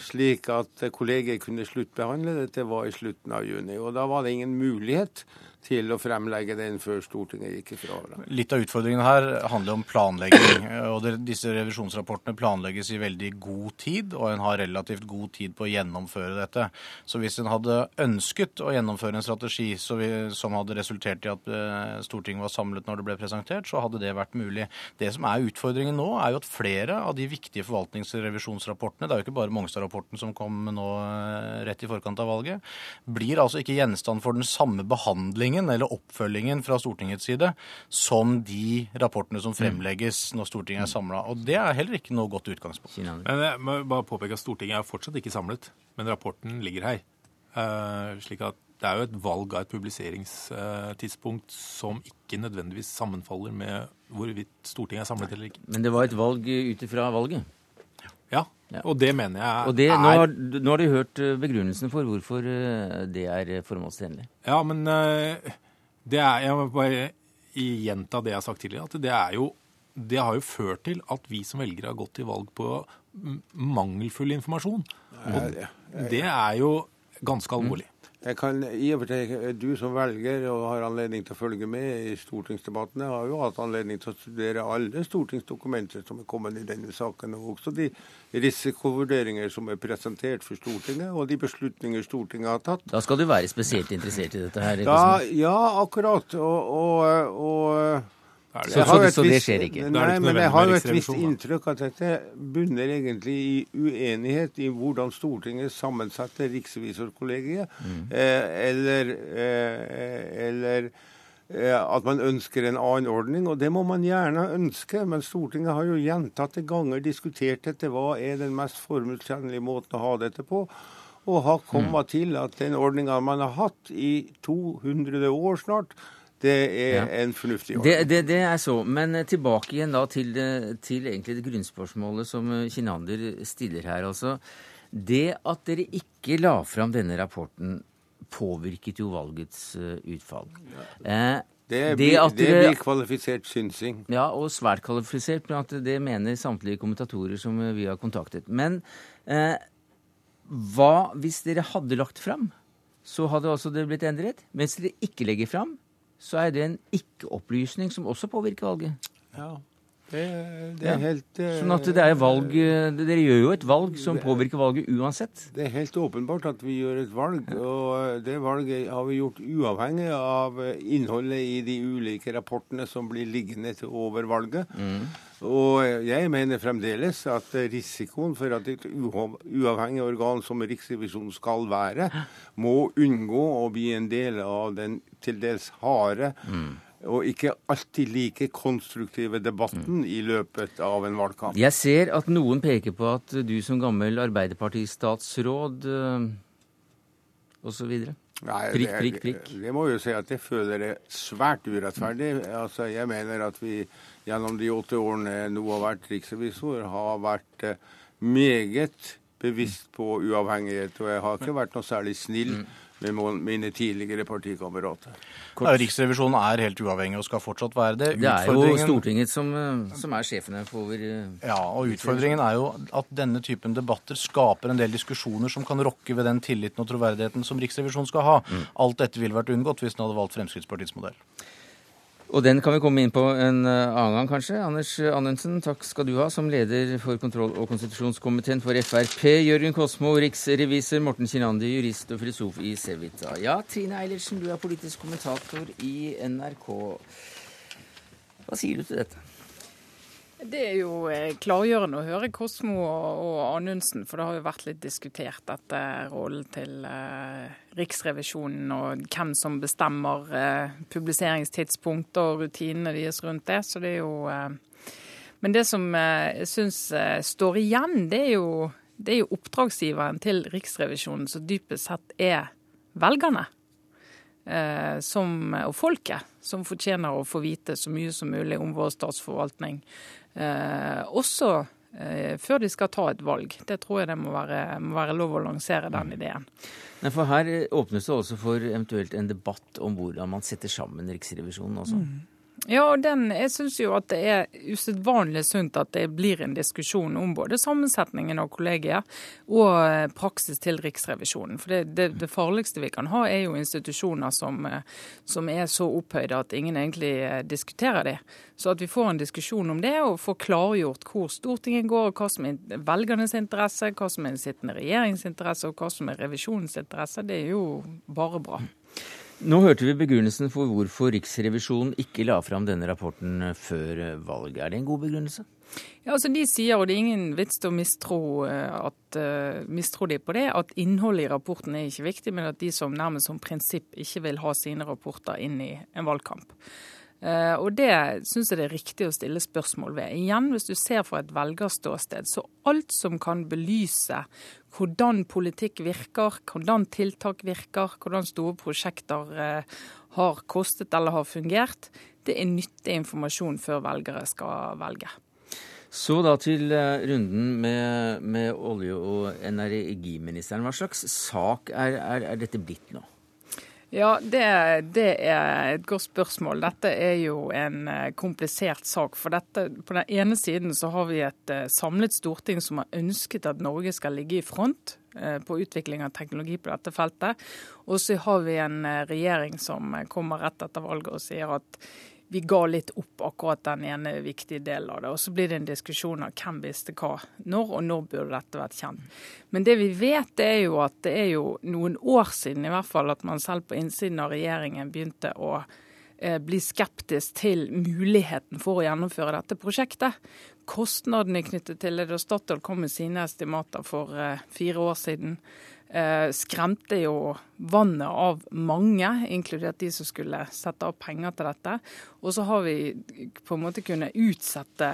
slik at kollegiet kunne sluttbehandle dette, var i slutten av juni. Og da var det ingen mulighet til å fremlegge den før Stortinget gikk ifra. Litt av utfordringen her handler om planlegging. og Disse revisjonsrapportene planlegges i veldig god tid, og en har relativt god tid på å gjennomføre dette. Så hvis en hadde ønsket å gjennomføre en strategi vi, som hadde resultert i at uh, Stortinget var samlet når det ble presentert, så hadde det vært mulig. Det som er utfordringen nå, er jo at flere av de viktige forvaltningsrevisjonsrapportene, det er jo ikke bare Mongstad-rapporten som kom nå uh, rett i forkant av valget, blir altså ikke gjenstand for den samme behandling behandlingen eller oppfølgingen fra Stortingets side som de rapportene som fremlegges når Stortinget er samla. Og det er heller ikke noe godt utgangspunkt. Men jeg må bare påpeke at Stortinget er fortsatt ikke samlet, men rapporten ligger her. Uh, slik at det er jo et valg av et publiseringstidspunkt som ikke nødvendigvis sammenfaller med hvorvidt Stortinget er samlet eller ikke. Men det var et valg ut ifra valget? Ja, ja, og det mener jeg og det, er nå har, nå har du hørt eh, begrunnelsen for hvorfor eh, det er formålstjenlig. Ja, men eh, det er Jeg må bare gjenta det jeg har sagt tidligere. at det er jo det har jo ført til at vi som velgere har gått til valg på mangelfull informasjon. Og det er jo ganske alvorlig. Jeg kan i og for seg, Du som velger og har anledning til å følge med i stortingsdebattene, har jo hatt anledning til å studere alle stortingsdokumenter som er kommet i denne saken, og også de risikovurderinger som er presentert for Stortinget, og de beslutninger Stortinget har tatt. Da skal du være spesielt interessert i dette her? Da, ja, akkurat. og, og, og så, så, så, det skjer ikke? Nei, men jeg har jo et visst inntrykk at dette bunner egentlig i uenighet i hvordan Stortinget sammensatte riksrevisorkollegiet. Mm. Eh, eller, eh, eller eh, at man ønsker en annen ordning, og det må man gjerne ønske. Men Stortinget har jo gjentatte ganger diskutert dette. Hva er den mest formålstjenlige måten å ha dette på? Og har kommet mm. til at den ordninga man har hatt i 200 år snart, det er ja. en fornuftig ordning. Det, det, det, er så. Men eh, tilbake igjen da til, eh, til egentlig det grunnspørsmålet som eh, Kinander stiller her. altså. Det at dere ikke la fram denne rapporten, påvirket jo valgets utfall. Eh, det, blir, det, blir kvalifisert synsing. Ja, og svært kvalifisert. Men at det mener samtlige kommentatorer som vi har kontaktet. Men eh, hva hvis dere hadde lagt fram? Så hadde altså det blitt endret. Mens dere ikke legger fram, så er det en ikke-opplysning som også påvirker valget. Ja, det, det er ja. helt uh, Sånn at det er valg eh, Dere gjør jo et valg som det, påvirker valget uansett. Det er helt åpenbart at vi gjør et valg, og det valget har vi gjort uavhengig av innholdet i de ulike rapportene som blir liggende over valget. Mm. Og jeg mener fremdeles at risikoen for at et uavhengig organ som Riksrevisjonen skal være, må unngå å bli en del av den til dels harde mm. og ikke alltid like konstruktive debatten mm. i løpet av en valgkamp. Jeg ser at noen peker på at du som gammel Arbeiderpartistatsråd øh, osv. Prikk, prikk, prikk. Det, det må jo si at jeg føler det svært urettferdig. Altså, jeg mener at vi gjennom de åtte årene jeg nå har vært riksrevisor, har vært eh, meget bevisst på uavhengighet. Og jeg har ikke vært noe særlig snill mm. med mine tidligere partikamerater. Ja, Riksrevisjonen er helt uavhengig og skal fortsatt være det. Det er jo Stortinget som, eh, som er sjefene over eh, Ja, og utfordringen er jo at denne typen debatter skaper en del diskusjoner som kan rokke ved den tilliten og troverdigheten som Riksrevisjonen skal ha. Mm. Alt dette ville vært unngått hvis den hadde valgt Fremskrittspartiets modell. Og den kan vi komme inn på en eh, annen gang, kanskje. Anders Anundsen, takk skal du ha som leder for kontroll- og konstitusjonskomiteen for Frp. Jørgen Kosmo, riksrevisor. Morten Kinandi, jurist og filosof i Sevita. Ja, Trine Eilertsen, du er politisk kommentator i NRK. Hva sier du til dette? Det er jo eh, klargjørende å høre Kosmo og Anundsen, for det har jo vært litt diskutert dette rollen til eh, Riksrevisjonen og hvem som bestemmer eh, publiseringstidspunkt og rutinene deres rundt det. Så det er jo Men det som jeg syns står igjen, det er, jo, det er jo oppdragsgiveren til Riksrevisjonen som dypest sett er velgerne. Som, og folket, som fortjener å få vite så mye som mulig om vår statsforvaltning. Eh, også eh, før de skal ta et valg. Det tror jeg det må være, må være lov å lansere den ideen. Nei, for Her åpnes det også for eventuelt en debatt om hvordan man setter sammen Riksrevisjonen også. Mm. Ja, og den, jeg syns jo at det er usedvanlig sunt at det blir en diskusjon om både sammensetningen av kollegiet og eh, praksis til Riksrevisjonen. For det, det, det farligste vi kan ha, er jo institusjoner som, eh, som, er så opphøyde at ingen egentlig eh, diskuterer det. Så at vi får en diskusjon om det, og får klargjort hvor Stortinget går, hva som er velgernes interesse, hva som er den sittende regjeringsinteresse, og hva som er revisjonens interesse, det er jo bare bra. Nå hørte vi begrunnelsen for hvorfor Riksrevisjonen ikke la fram denne rapporten før valget. Er det en god begrunnelse? Ja, altså De sier, og det er ingen vits å mistro, eh, at, uh, mistro de på det, at innholdet i rapporten er ikke viktig, men at de som nærmest som prinsipp ikke vil ha sine rapporter inn i en valgkamp. Eh, og det syns jeg det er riktig å stille spørsmål ved. Igjen, hvis du ser fra et velgerståsted, så alt som kan belyse hvordan politikk virker, hvordan tiltak virker, hvordan store prosjekter eh, har kostet eller har fungert, det er nyttig informasjon før velgere skal velge. Så da til eh, runden med, med olje- og energiministeren. Hva slags sak er, er, er dette blitt nå? Ja, det, det, er et godt spørsmål. Dette er jo en eh, komplisert sak. For dette, på den ene siden så har vi et eh, samlet storting som har ønsket at Norge skal ligge i front eh, på utvikling av teknologi på dette feltet. Og så har vi en regjering som kommer rett etter valget og sier at vi ga litt opp akkurat den ene viktige delen av det. Og så blir det en diskusjon av hvem visste hva når, og når burde dette vært kjent. Men det vi vet, er jo at det er jo noen år siden i hvert fall at man selv på innsiden av regjeringen begynte å eh, bli skeptisk til muligheten for å gjennomføre dette prosjektet. Kostnadene knyttet til det da Statoil kom med sine estimater for eh, fire år siden, skremte jo vannet av mange, inkludert de som skulle sette av penger til dette. Og så har vi på en måte kunnet utsette,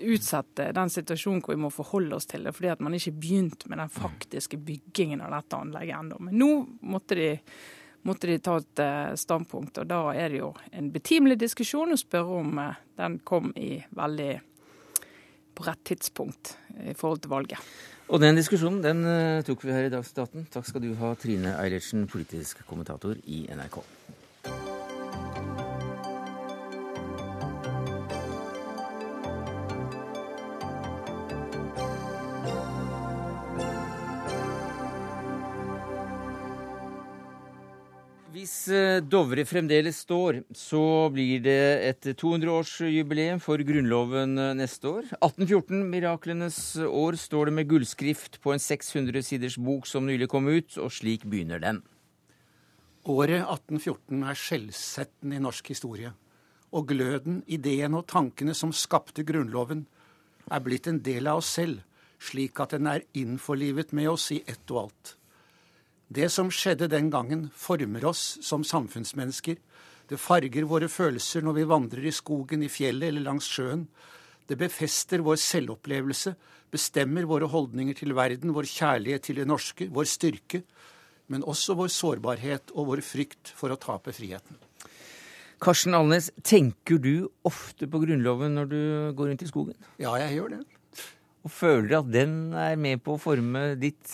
utsette den situasjonen hvor vi må forholde oss til det, fordi at man ikke begynte med den faktiske byggingen av dette anlegget ennå. Men nå måtte de, måtte de ta et eh, standpunkt, og da er det jo en betimelig diskusjon å spørre om eh, den kom i veldig på rett tidspunkt i forhold til valget. Og den diskusjonen den uh, tok vi her i Dagsnytt 18. Takk skal du ha, Trine Eilertsen, politisk kommentator i NRK. Hvis eh, Dovre fremdeles står, så blir det et 200-årsjubileum for Grunnloven eh, neste år. 1814, miraklenes år, står det med gullskrift på en 600 siders bok som nylig kom ut, og slik begynner den. Året 1814 er skjellsettende i norsk historie. Og gløden, ideen og tankene som skapte Grunnloven, er blitt en del av oss selv, slik at den er innforlivet med oss i ett og alt. Det som skjedde den gangen, former oss som samfunnsmennesker. Det farger våre følelser når vi vandrer i skogen, i fjellet eller langs sjøen. Det befester vår selvopplevelse, bestemmer våre holdninger til verden, vår kjærlighet til det norske, vår styrke, men også vår sårbarhet og vår frykt for å tape friheten. Karsten Alnes, tenker du ofte på Grunnloven når du går rundt i skogen? Ja, jeg gjør det. Og føler du at den er med på å forme ditt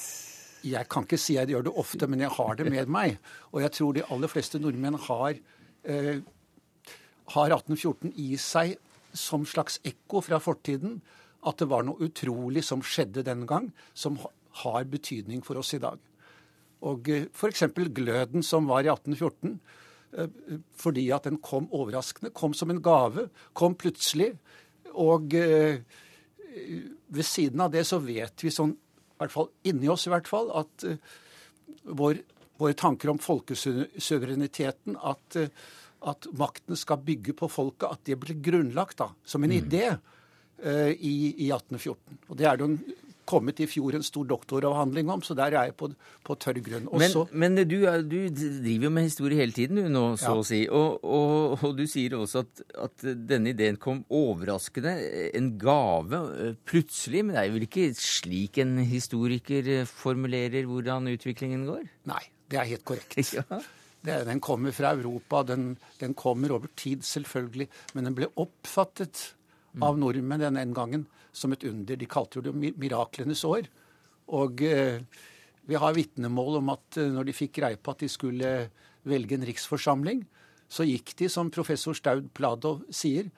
jeg kan ikke si jeg gjør det ofte, men jeg har det med meg. Og jeg tror de aller fleste nordmenn har, eh, har 1814 i seg som slags ekko fra fortiden. At det var noe utrolig som skjedde den gang, som har betydning for oss i dag. Og eh, f.eks. gløden som var i 1814. Eh, fordi at den kom overraskende, kom som en gave, kom plutselig. Og eh, ved siden av det så vet vi sånn hvert fall inni oss i hvert fall, at uh, vår, våre tanker om folkesuvereniteten, at, uh, at makten skal bygge på folket, at det blir grunnlagt da, som en mm. idé uh, i, i, 1814. Og det er det en kommet i fjor en stor doktoravhandling om, så der er jeg på, på tørr grunn. Også, men, men du, du, driver jo med historie hele tiden du nå, så ja. å si. Og, og, og, du sier også at, at, denne ideen kom overraskende. En gave plutselig. Men det er vel ikke slik en historiker formulerer hvordan utviklingen går? Nei, det er helt korrekt. *laughs* ja. Det, den kommer fra Europa. Den, den, kommer over tid, selvfølgelig. Men den ble oppfattet av nordmenn den gangen som et under. De kalte det miraklenes år. Og eh, vi har vitnemål om at eh, når de fikk greie på at de skulle velge en riksforsamling, så gikk de, som professor Staud Plado sier,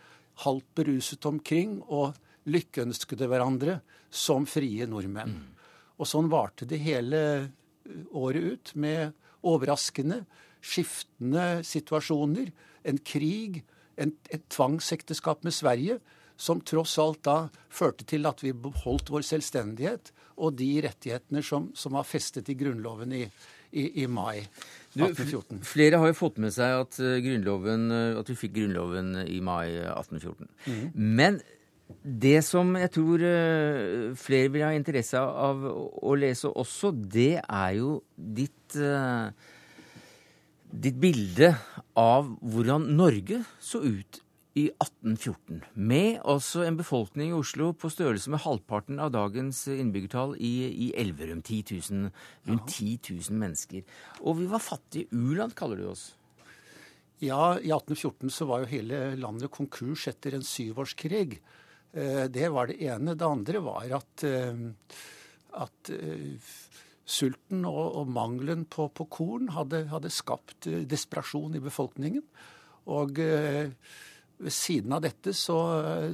halvt beruset omkring og lykkeønskede hverandre som frie nordmenn. Mm. Og sånn varte det hele eh, året ut, med overraskende, skiftende situasjoner. En krig, en, et tvangsekteskap med Sverige, som tross alt da førte til at vi beholdt vår selvstendighet og de rettighetene som, som var festet i Grunnloven i, i, i mai 1814. Du, flere har jo fått med seg at, eh, eh, at vi fikk Grunnloven i mai 1814. Mm. Men det som jeg tror eh, flere vil ha interesse av å lese også, det er jo ditt ditt bilde av hvordan Norge så ut i 1814, med altså en befolkning i Oslo på størrelse med halvparten av dagens innbyggertall i, i Elverum. 10 000, rundt 10 000 mennesker. Og vi var fattige u-land, kaller du oss. Ja, i 1814 så var jo hele landet konkurs etter en syvårskrig. Eh, det var det ene. Det andre var at, eh, at eh, sulten og, og mangelen på, på korn hadde, hadde, skapt desperasjon i befolkningen. Og eh, ved siden av dette så,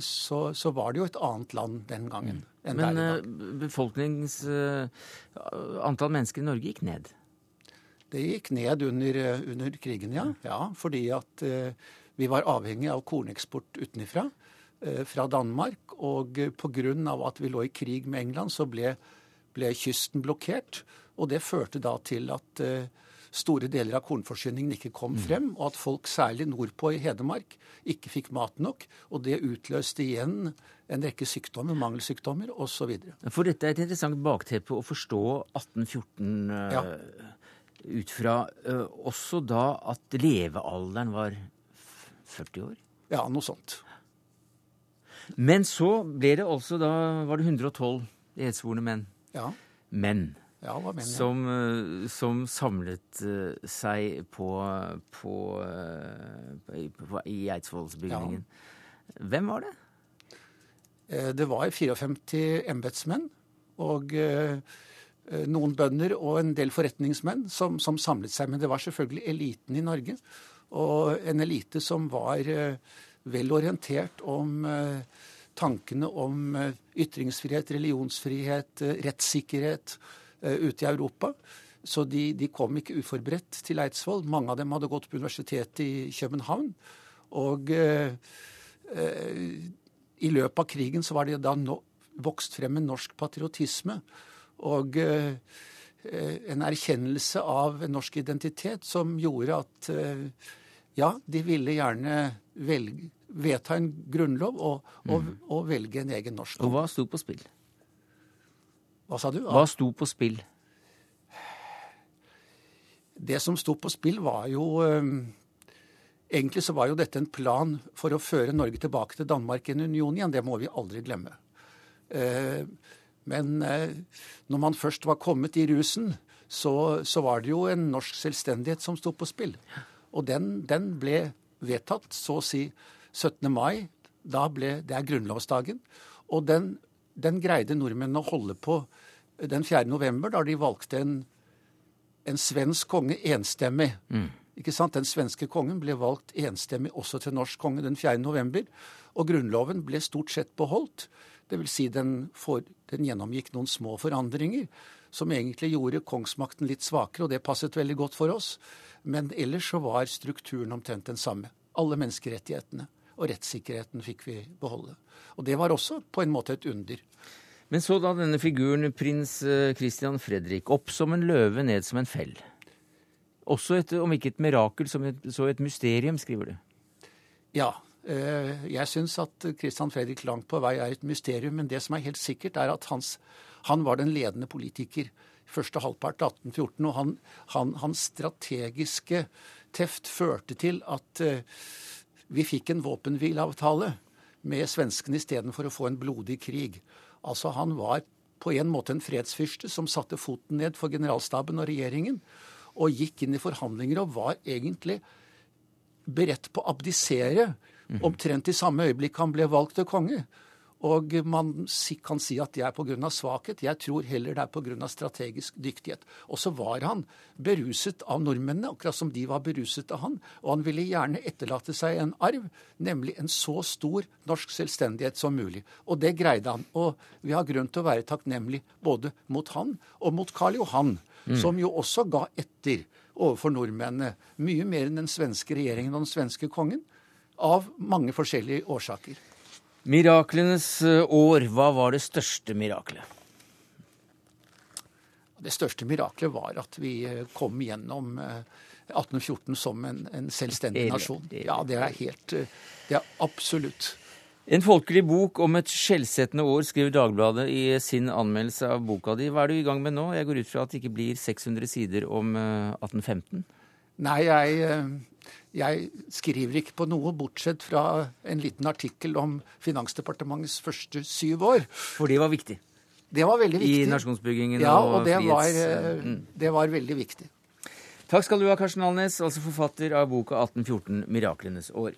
så, så, var det jo et annet land den gangen. enn Men der i eh, dag. befolknings... eh, antall mennesker i Norge gikk ned. Det gikk ned under, eh, under krigen, ja. ja fordi at eh, vi var avhengig av korneksport utenfra, eh, fra Danmark. Og pga. at vi lå i krig med England, så ble, ble kysten blokkert. Og det førte da til at eh, store deler av kornforsyningen ikke kom frem, og at folk særlig nordpå i Hedmark ikke fikk mat nok. Og det utløste igjen en rekke sykdommer, mangelsykdommer osv. For dette er et interessant bakteppe å forstå 1814 eh, Ja. ut fra. eh, også da at levealderen var 40 år. Ja, noe sånt. Men så ble det altså da var det 112 edsvorne menn. Ja, Menn. Ja? Som, eh, som samlet eh, seg på, på, eh, i- på, i Eidsvollsbygningen. Hvem var det? Det var 54 embetsmenn og noen bønder og en del forretningsmenn som, som samlet seg. Men det var selvfølgelig eliten i Norge. Og en elite som var vel orientert om tankene om ytringsfrihet, religionsfrihet, rettssikkerhet ute i Europa. Så de, de kom ikke uforberedt til Eidsvoll. Mange av dem hadde gått på universitetet i København. Og eh, eh, i løpet av krigen så var det da no, vokst frem en norsk patriotisme og eh, eh, en erkjennelse av en norsk identitet som gjorde at eh, ja, de ville gjerne velge, vedta en grunnlov og, og, og velge en egen norsk Og hva sto på spill? Hva sa du? Hva sto på spill? Det som sto på spill, var jo eh, Egentlig så var jo dette en plan for å føre Norge tilbake til Danmark i en union igjen. Det må vi aldri glemme. Eh, Men eh, når man først var kommet i rusen, så, så var det jo en norsk selvstendighet som sto på spill. Og den, den ble vedtatt så å si 17. mai. Da ble, det er grunnlovsdagen. Og den, den greide nordmennene å holde på den 4. november, da de valgte en en svensk konge enstemmig. Ikke sant? Den svenske kongen ble valgt enstemmig også til norsk konge den 4. november. Og grunnloven ble stort sett beholdt. Det vil si den, for, den gjennomgikk noen små forandringer som egentlig gjorde kongsmakten litt svakere, og det passet veldig godt for oss. Men ellers så var strukturen omtrent den samme. Alle menneskerettighetene og rettssikkerheten fikk vi beholde. Og det var også på en måte et under. Men så da denne figuren, prins eh, Christian Fredrik, opp som en løve, ned som en fell. Også et, om ikke et mirakel, et, så et mysterium, skriver du. Ja. Øh, Jeg syns at Christian Fredrik langt på vei er et mysterium, men det som er helt sikkert, er at hans, han var den ledende politiker første halvpart av 1814, og han, han, hans strategiske teft førte til at eh, vi fikk en våpenhvileavtale med svenskene istedenfor å få en blodig krig. Altså Han var på en måte en fredsfyrste som satte foten ned for generalstaben og regjeringen, og gikk inn i forhandlinger og var egentlig beredt på å abdisere omtrent i samme øyeblikk han ble valgt til konge. Og man kan si at det er pga. svakhet. Jeg tror heller det er pga. strategisk dyktighet. Og så var han beruset av nordmennene, akkurat som de var beruset av han. Og han ville gjerne etterlate seg en arv, nemlig en så stor norsk selvstendighet som mulig. Og det greide han. Og vi har grunn til å være takknemlig både mot han og mot Karl Johan, som jo også ga etter overfor nordmennene. Mye mer enn den svenske regjeringen og den svenske kongen. Av mange forskjellige årsaker. Miraklenes eh, år, hva var det største mirakelet? Det største miraklet var at vi eh, kom gjennom eh, 1814 som en, en selvstendig nasjon. Ja, det er helt eh, Det er absolutt. En folkelig bok om et skjellsettende år, skriver Dagbladet i sin anmeldelse av boka di. Hva er du i gang med nå? Jeg går ut fra at det ikke blir 600 sider om eh, 1815? Nei, jeg, eh, jeg skriver ikke på noe, bortsett fra en liten artikkel om Finansdepartementets første syv år. For det var viktig Det var veldig i viktig. nasjonsbyggingen Ja, og, og det var, eh, Mm. det var veldig viktig. Takk skal du ha, Karsten Alnes, altså forfatter av boka 1814 Miraklenes år.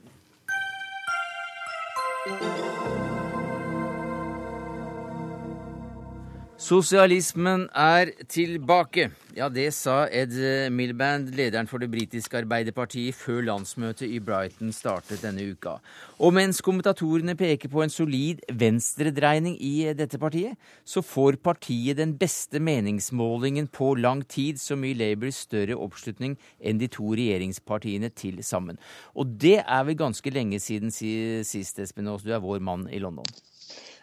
Sosialismen er tilbake. Ja, det sa Ed Milband, lederen for det britiske Arbeiderpartiet, før landsmøtet i Brighton startet denne uka. Og mens kommentatorene peker på en solid venstredreining i dette partiet, så får partiet den beste meningsmålingen på lang tid, som gir Labour større oppslutning enn de to regjeringspartiene til sammen. Og det er vel ganske lenge siden sist, Espen Aas, du er vår mann i London.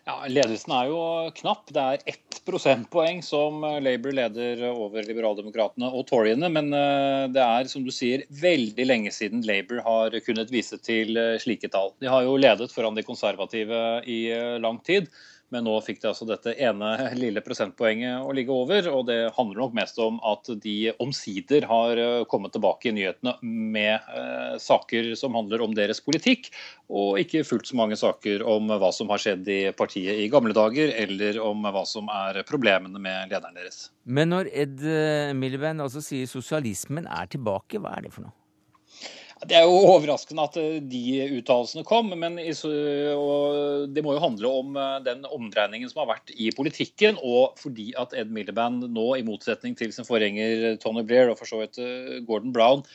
Ja, Ledelsen er jo knapp. Det er ett prosentpoeng som Labour leder over Liberaldemokratene og Toryene. Men eh, det er som du sier, veldig lenge siden Labour har kunnet vise til eh, slike tall. De har jo ledet foran de konservative i eh, lang tid. Men nå fikk de altså dette ene lille prosentpoenget å ligge over. Og det handler nok mest om at de omsider har eh, kommet tilbake i nyhetene med eh, saker som handler om deres politikk, og ikke fullt så mange saker om hva som har skjedd i partiet i gamle dager, eller om hva som er problemene med lederen deres. Men når Ed eh, Miliband altså sier sosialismen er tilbake, hva er det for noe? Det er jo overraskende at eh, de uttalelsene kom, men det må jo handle om eh, den omdreiningen som har vært i politikken. Og fordi at Ed Miliband nå, i motsetning til sin forgjenger Tony Blair og for så vidt eh, Gordon Brown,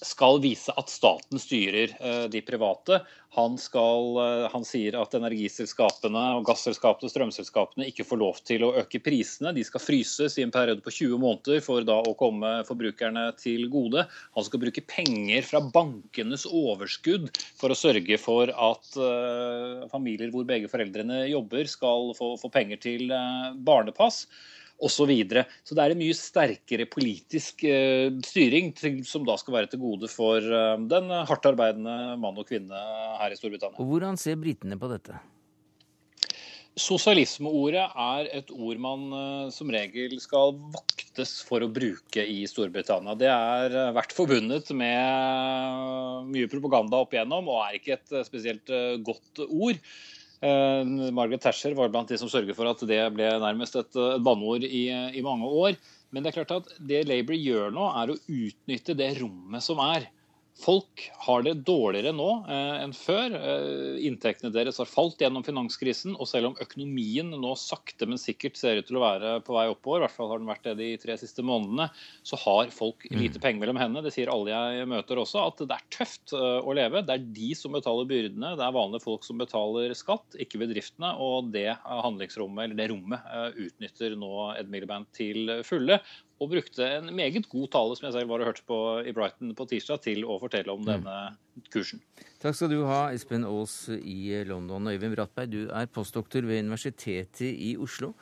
skal vise at staten styrer de private. Han, skal, eh, han, sier at energiselskapene gasselskapene og strømselskapene ikke får lov til å øke prisene. De skal fryses i en periode på 20 måneder for da å komme forbrukerne til gode. Han skal bruke penger fra bankenes overskudd for å sørge for at uh, familier hvor begge foreldrene jobber, skal få, få penger til barnepass osv. Så, videre. så det er en mye sterkere politisk uh, styring til, som da skal være til gode for uh, den hardt arbeidende mann og kvinne her i Storbritannia. Og Hvordan ser britene på dette? Sosialismeordet er et ord man uh, som regel skal voktes for å bruke i Storbritannia. Det er vært forbundet med mye propaganda opp igjennom, og er ikke et spesielt godt ord. Uh, Margaret Thatcher var blant de som sørget for at det ble nærmest et, et banneord i, i, mange år. Men det er klart at det Labour gjør nå, er å utnytte det rommet som er. Folk har det dårligere nå eh, enn før. Eh, inntektene deres har falt gjennom finanskrisen. Og selv om økonomien nå sakte, men sikkert ser ut til å være på vei oppover, i hvert fall har den vært det de tre siste månedene, så har folk mm. lite penger mellom hendene. Det sier alle jeg møter også, at det er tøft eh, å leve. Det er de som betaler byrdene. Det er vanlige folk som betaler skatt, ikke bedriftene. Og det handlingsrommet, eller det rommet, eh, utnytter nå Ed Miliband til fulle og brukte en meget god tale som jeg selv var og hørte på i Brighton på tirsdag, til å fortelle om mm. denne kursen. Takk skal du ha, Espen Aas i London. Øyvind Brattberg, du er postdoktor ved Universitetet i Oslo.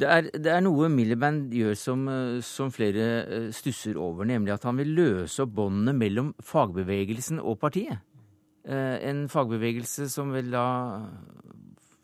Det er, det er noe Milliband gjør som, som, flere eh, stusser over, nemlig at han vil løse opp båndene mellom fagbevegelsen og partiet. Eh, en fagbevegelse som vel da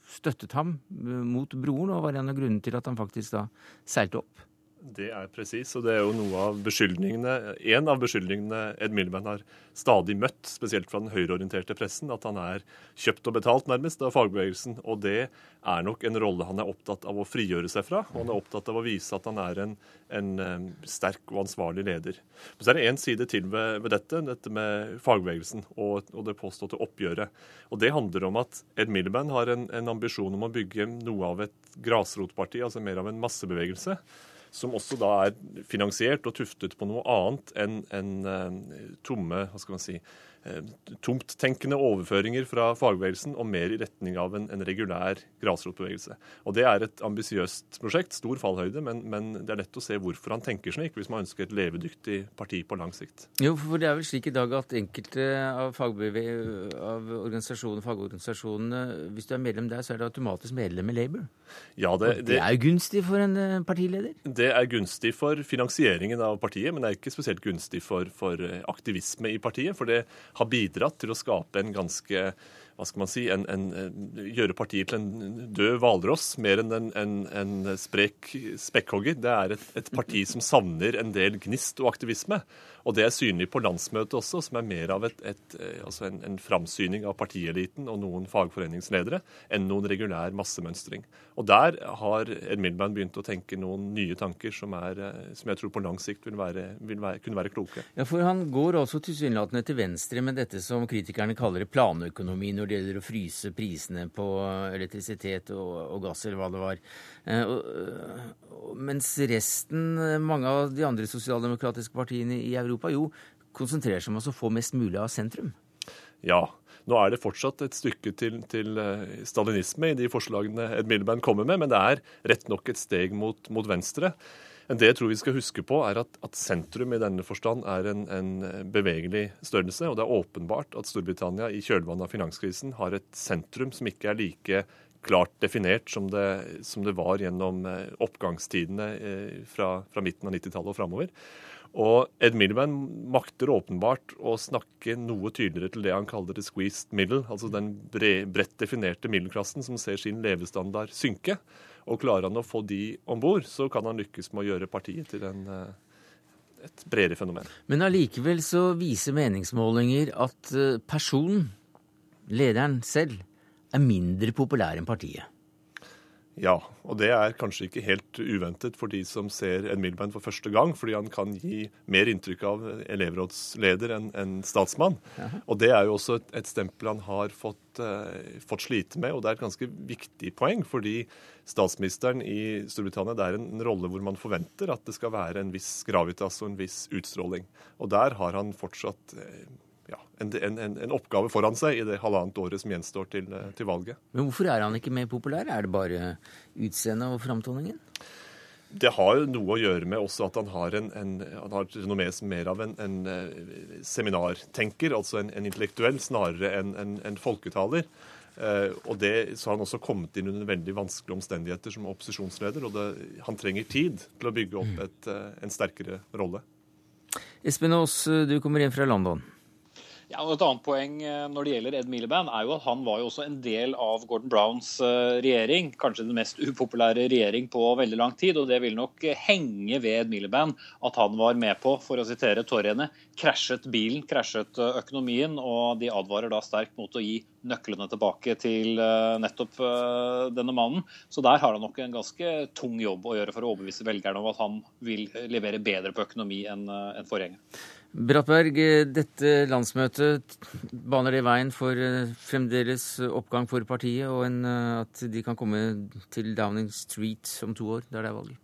støttet ham eh, mot broren, og var en av grunnene til at han faktisk da seilte opp. Det er presis, og det er jo noe av beskyldningene, en av beskyldningene Ed Miliband har stadig møtt, spesielt fra den høyreorienterte pressen, at han er kjøpt og betalt nærmest av fagbevegelsen. Og det er nok en rolle han er opptatt av å frigjøre seg fra. Og han er opptatt av å vise at han er en, en um, sterk og ansvarlig leder. Men så er det én side til ved, ved, dette, dette med fagbevegelsen og, og, det påståtte oppgjøret. Og det handler om at Ed Miliband har en, en ambisjon om å bygge noe av et grasrotparti, altså mer av en massebevegelse som også da er finansiert og tuftet på noe annet enn en, uh, tomme hva skal man si, Eh, tomttenkende overføringer fra fagbevegelsen og mer i retning av en, en regulær grasrotbevegelse. Og Det er et ambisiøst prosjekt, stor fallhøyde, men, men, det er lett å se hvorfor han tenker slik, hvis man ønsker et levedyktig parti på lang sikt. Jo, for det er vel slik i dag at enkelte av, av organisasjonene, fagorganisasjonene, hvis du er medlem der, så er det automatisk medlem i Labour? Ja, det, det, det er jo gunstig for en eh, partileder? Det er gunstig for finansieringen av partiet, men det er ikke spesielt gunstig for, for aktivisme i partiet. for det har bidratt til å skape en ganske hva skal man si, en, en, gjøre partiet til en død hvalross mer enn en, en, sprek spekkhogger. Det er et, et, parti som savner en del gnist og aktivisme. Og det er synlig på landsmøtet også, som er mer av et, et, eh, altså en, en framsyning av partieliten og noen fagforeningsledere enn noen regulær massemønstring. Og der har Ed Milban begynt å tenke noen nye tanker som, er, eh, som jeg tror på lang sikt vil, være, vil være, kunne være kloke. Ja, For han går også tilsynelatende til venstre med dette som kritikerne kaller planøkonomi når det gjelder å fryse prisene på elektrisitet og, og gass, eller hva det var. Eh, og, mens resten, mange av de andre sosialdemokratiske partiene i Europa, jo konsentrerer seg om å få mest mulig av sentrum. Ja. Nå er det fortsatt et stykke til, til eh, stalinisme i de forslagene Ed Miliband kommer med, men det er rett nok et steg mot, mot venstre. Det jeg tror vi skal huske på, er at, at sentrum i denne forstand er en, en, bevegelig størrelse. Og det er åpenbart at Storbritannia i kjølvannet av finanskrisen har et sentrum som ikke er like klart definert som det, som det var gjennom eh, oppgangstidene eh, fra, fra midten av 90-tallet og framover. Og Ed Miliband makter åpenbart å snakke noe tydeligere til det han kaller the squeezed middle, altså den bredt definerte middelklassen som ser sin levestandard synke. Og klarer han å få de om bord, så kan han lykkes med å gjøre partiet til en, eh, et bredere fenomen. Men allikevel så viser meningsmålinger at personen, lederen selv, er mindre populær enn partiet. Ja, og det er kanskje ikke helt uventet for de som ser Ed Milband for første gang, fordi han kan gi mer inntrykk av elevrådsleder enn en statsmann. Jaha. Og det er jo også et, et stempel han har fått, eh, fått, slite med, og det er et ganske viktig poeng. fordi statsministeren i Storbritannia det er en, en rolle hvor man forventer at det skal være en viss gravitas og en viss utstråling. Og der har han fortsatt uh, ja, en, en, en, oppgave foran seg i det halvannet året som gjenstår til, eh, til, valget. Men hvorfor er han ikke mer populær? Er det bare utseendet og framtoningen? Det har jo noe å gjøre med også at han har, en, en, han har renommé som mer av en, en uh, seminartenker, altså en, intellektuell, snarere enn en, folketaler. Eh, og det, Så har han også kommet inn under veldig vanskelige omstendigheter som opposisjonsleder. og det, Han trenger tid til å bygge opp et, uh, en sterkere rolle. Espen Aas, du kommer inn fra London. Ja, og Et annet poeng eh, når det gjelder Ed Miliband, er jo at han var jo også en del av Gordon Browns eh, regjering. Kanskje den mest upopulære regjering på veldig lang tid. og Det vil nok henge ved Ed Miliband at han var med på, for å sitere Torjene, krasjet bilen, krasjet eh, økonomien. Og de advarer da sterkt mot å gi nøklene tilbake til nettopp denne mannen. Så der har han nok en ganske tung jobb å gjøre for å overbevise velgerne om at han vil levere bedre på økonomi enn forgjengeren. Brattberg, dette landsmøtet baner det veien for eh, fremdeles oppgang for partiet, og en, eh, at de kan komme til Downing Street om to år, der det er valget?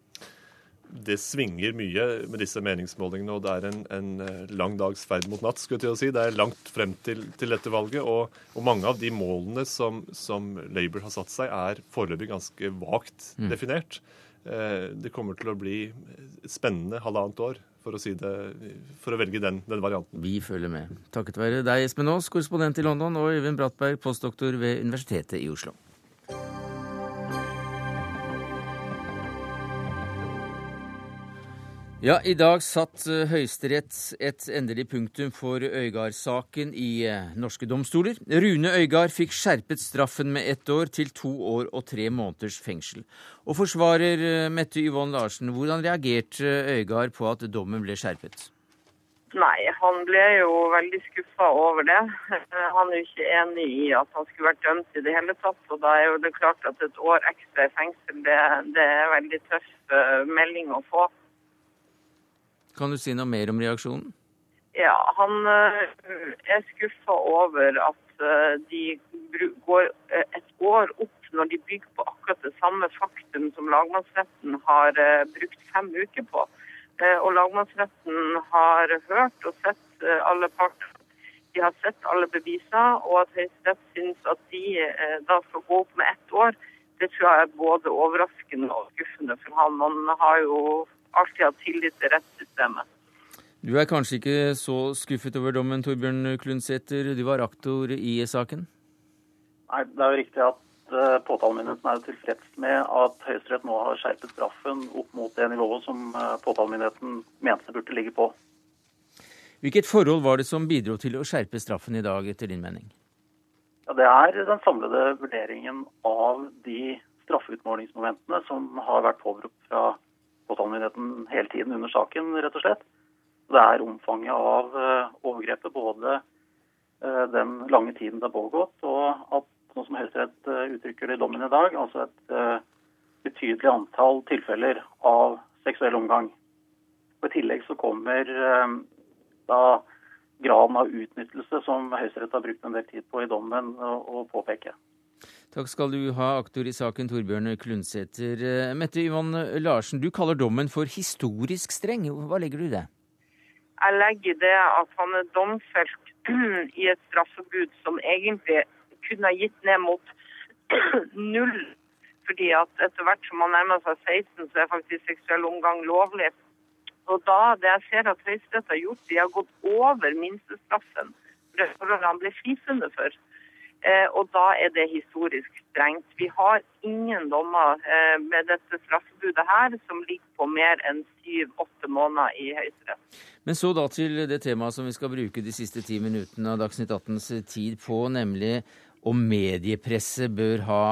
Det svinger mye med disse meningsmålingene, og det er en, en eh, lang dags ferd mot natt. skulle jeg til å si. Det er langt frem til, til dette valget, og, og, mange av de målene som, som, Labour har satt seg, er foreløpig ganske vagt mm. definert. Det kommer til å bli spennende halvannet år for å, si det, for å velge den, den, varianten. Vi følger med. Takket være deg, Espen Aas, korrespondent i London, og Øyvind Brattberg, postdoktor ved Universitetet i Oslo. Ja, I dag satt eh, Høyesterett et endelig punktum for Øygard-saken i eh, norske domstoler. Rune Øygard fikk skjerpet straffen med ett år til to år og tre måneders fengsel. Og forsvarer eh, Mette Yvonne Larsen, hvordan reagerte Øygard på at dommen ble skjerpet? Nei, han ble jo veldig skuffa over det. Han er jo ikke enig i at han skulle vært dømt i det hele tatt. Og da er jo det klart at et år ekstra i fengsel, det, det er veldig tøff melding å få. Kan du si noe mer om reaksjonen? Ja, han eh, er skuffa over at eh, de går eh, et år opp når de bygger på akkurat det samme faktum som lagmannsretten har brukt fem uker på. Og lagmannsretten har hørt og sett alle parter. De har sett alle beviser, og at Høyesterett syns at de da skal gå opp med ett år, det tror jeg er både overraskende og skuffende for han. Man har jo alltid hatt tillit til rettssystemet. Du er kanskje ikke så skuffet over dommen, Torbjørn Klundsæter. Du var aktor i saken? Nei, det er jo riktig at uh, påtalemyndigheten er tilfreds med at Høyesterett nå har skjerpet straffen opp mot det nivået som uh, påtalemyndigheten mente det burde ligge på. Hvilket forhold var det som bidro til å skjerpe straffen i dag, etter din mening? Ja, Det er den samlede vurderingen av de straffeutmålingsmomentene som har vært påberopt fra påtalemyndigheten hele tiden under saken, rett og slett. Det er omfanget av overgrepet, både den lange tiden det har pågått, og at, sånn som Høyesterett uttrykker det i dommen i dag, altså et betydelig antall tilfeller av seksuell omgang. Og I tillegg så kommer da graden av utnyttelse som Høyesterett har brukt en del tid på i dommen å påpeke. Takk skal du ha, aktor i saken Torbjørn Klundsæter. Eh, Mette Yvonne Larsen, du kaller dommen for historisk streng. Hva legger du i det? Jeg legger det at han er domfelt *clears throat* i et straffebud som egentlig kunne ha gitt ned mot *clears throat* null. Fordi at etter hvert som man nærmer seg 16, så er faktisk seksuell omgang lovlig. Og da, det jeg ser at Høyesterett har gjort, de har gått over minstestraffen for forholdet han ble frifunnet for. Eh, og da er det historisk strengt. Vi har ingen dommer eh, med dette straffebudet her som ligger på mer enn syv-åtte måneder i Høyesterett. Men så da til det temaet som vi skal bruke de siste ti minuttene av Dagsnytt 18s tid på, nemlig om mediepresset bør ha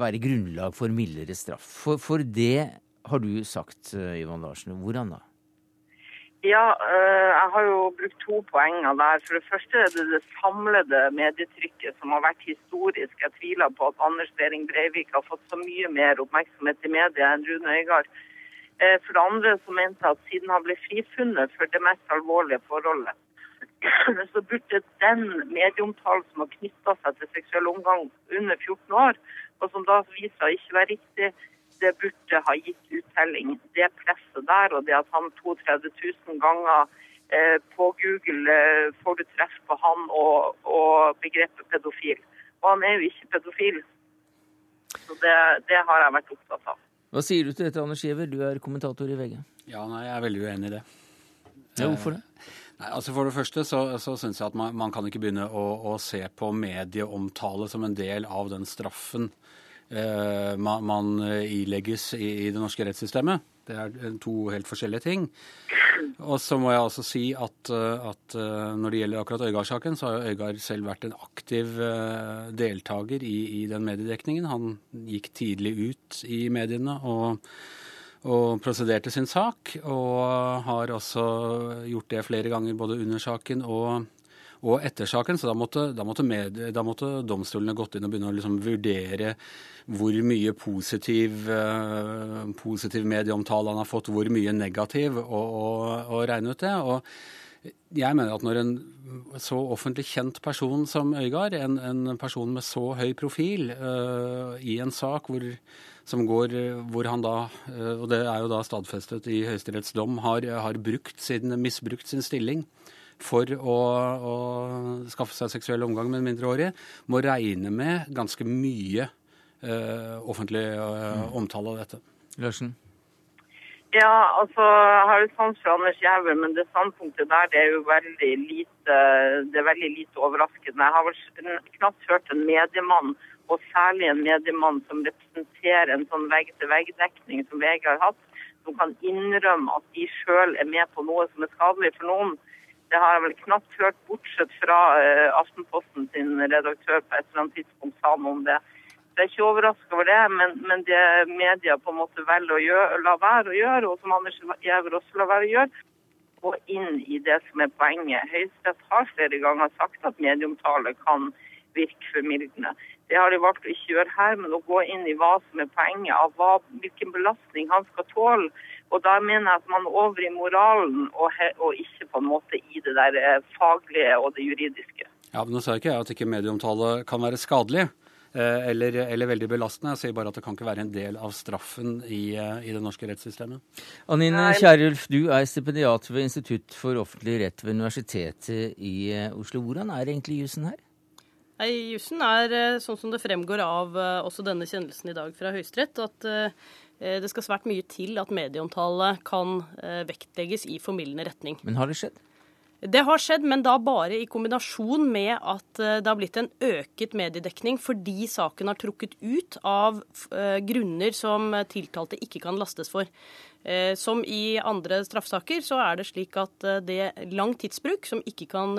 være grunnlag for mildere straff. For, for det har du sagt, Ivan eh, Larsen. Hvordan da? Ja, eh, jeg har jo brukt to poenger der. For det første er det det samlede medietrykket som har vært historisk. Jeg tviler på at Anders Behring Breivik har fått så mye mer oppmerksomhet i media enn Rune Øygard. Eh, for det andre så mente jeg at siden han ble frifunnet for det mest alvorlige forholdet, *clears throat* så burde den medieomtalen som har knytta seg til seksuell omgang under 14 år, og som da viser seg ikke være riktig, det burde ha gitt uttelling. Det presset der og det at han 32 000 ganger eh, på Google eh, får du treff på han og, og, begrepet pedofil. Og han er jo ikke pedofil. Så det, det, har jeg vært opptatt av. Hva sier du til dette, Anders Giæver? Du er kommentator i VG. Ja, nei, Jeg er veldig uenig i det. Ja, hvorfor det? Nei, altså For det første så, så syns jeg at man, man, kan ikke begynne å, å se på medieomtale som en del av den straffen Eh, man, man ilegges i, i, det norske rettssystemet. Det er eh, to helt forskjellige ting. Og så må jeg også si at, eh, at når det gjelder akkurat Øygard-saken, så har Øygard selv vært en aktiv deltaker i, i, den mediedekningen. Han gikk tidlig ut i mediene og, og prosederte sin sak. Og har også gjort det flere ganger både under saken og og etter saken. Så da måtte, da måtte, med, da måtte domstolene gått inn og begynne å liksom vurdere hvor mye positiv, uh, positiv medieomtale han har fått, hvor mye negativ, og, og, og regne ut det. Og jeg mener at når en så offentlig kjent person som Øygard, en, en person med så høy profil uh, i en sak hvor, som går, hvor han da, uh, og det er jo da stadfestet i Høyesteretts dom, har, har sin, misbrukt sin stilling for å, å skaffe seg seksuell omgang med en mindreårig, må regne med ganske mye uh, offentlig uh, omtale av dette. Larsen? Ja, altså, jeg har jo sans for Anders Jæver, men det standpunktet der det er jo veldig lite, det er veldig lite overraskende. Jeg har vel knapt hørt en mediemann, og særlig en mediemann som representerer en sånn vegg-til-vegg-dekning som VG har hatt, som kan innrømme at de sjøl er med på noe som er skadelig for noen. Det har jeg vel knapt hørt, bortsett fra uh, Aftenposten sin redaktør på et eller annet tidspunkt sa noe om det. Så jeg er ikke overraska over det, men, men, det media på en måte velger å gjøre, la være å gjøre, og som Anders Giæver også lar være å gjøre, gå inn i det som er poenget. Høyesterett har flere ganger sagt at medieomtale kan virke formildende. Det har de valgt å ikke gjøre her, men å gå inn i hva som er poenget, av hva, hvilken belastning han skal tåle og da mener jeg at man er over i moralen og, og, ikke på en måte i det der eh, faglige og det juridiske. Ja, men Nå sa ikke jeg at ikke medieomtale kan være skadelig eh, eller, eller, veldig belastende. Jeg sier bare at det kan ikke være en del av straffen i, eh, i det norske rettssystemet. Anine Kierulf, du er stipendiat ved Institutt for offentlig rett ved Universitetet i Oslo. Hvordan er egentlig jussen her? Jussen er sånn som det fremgår av også denne kjennelsen i dag fra Høyesterett, at Eh, det skal svært mye til at medieomtale kan eh, vektlegges i formildende retning. Men har det skjedd? Det har skjedd, men da bare i kombinasjon med at eh, det har blitt en øket mediedekning fordi saken har trukket ut av grunner som tiltalte ikke kan lastes for. Som i andre straffesaker så er det slik at det er lang tidsbruk som ikke kan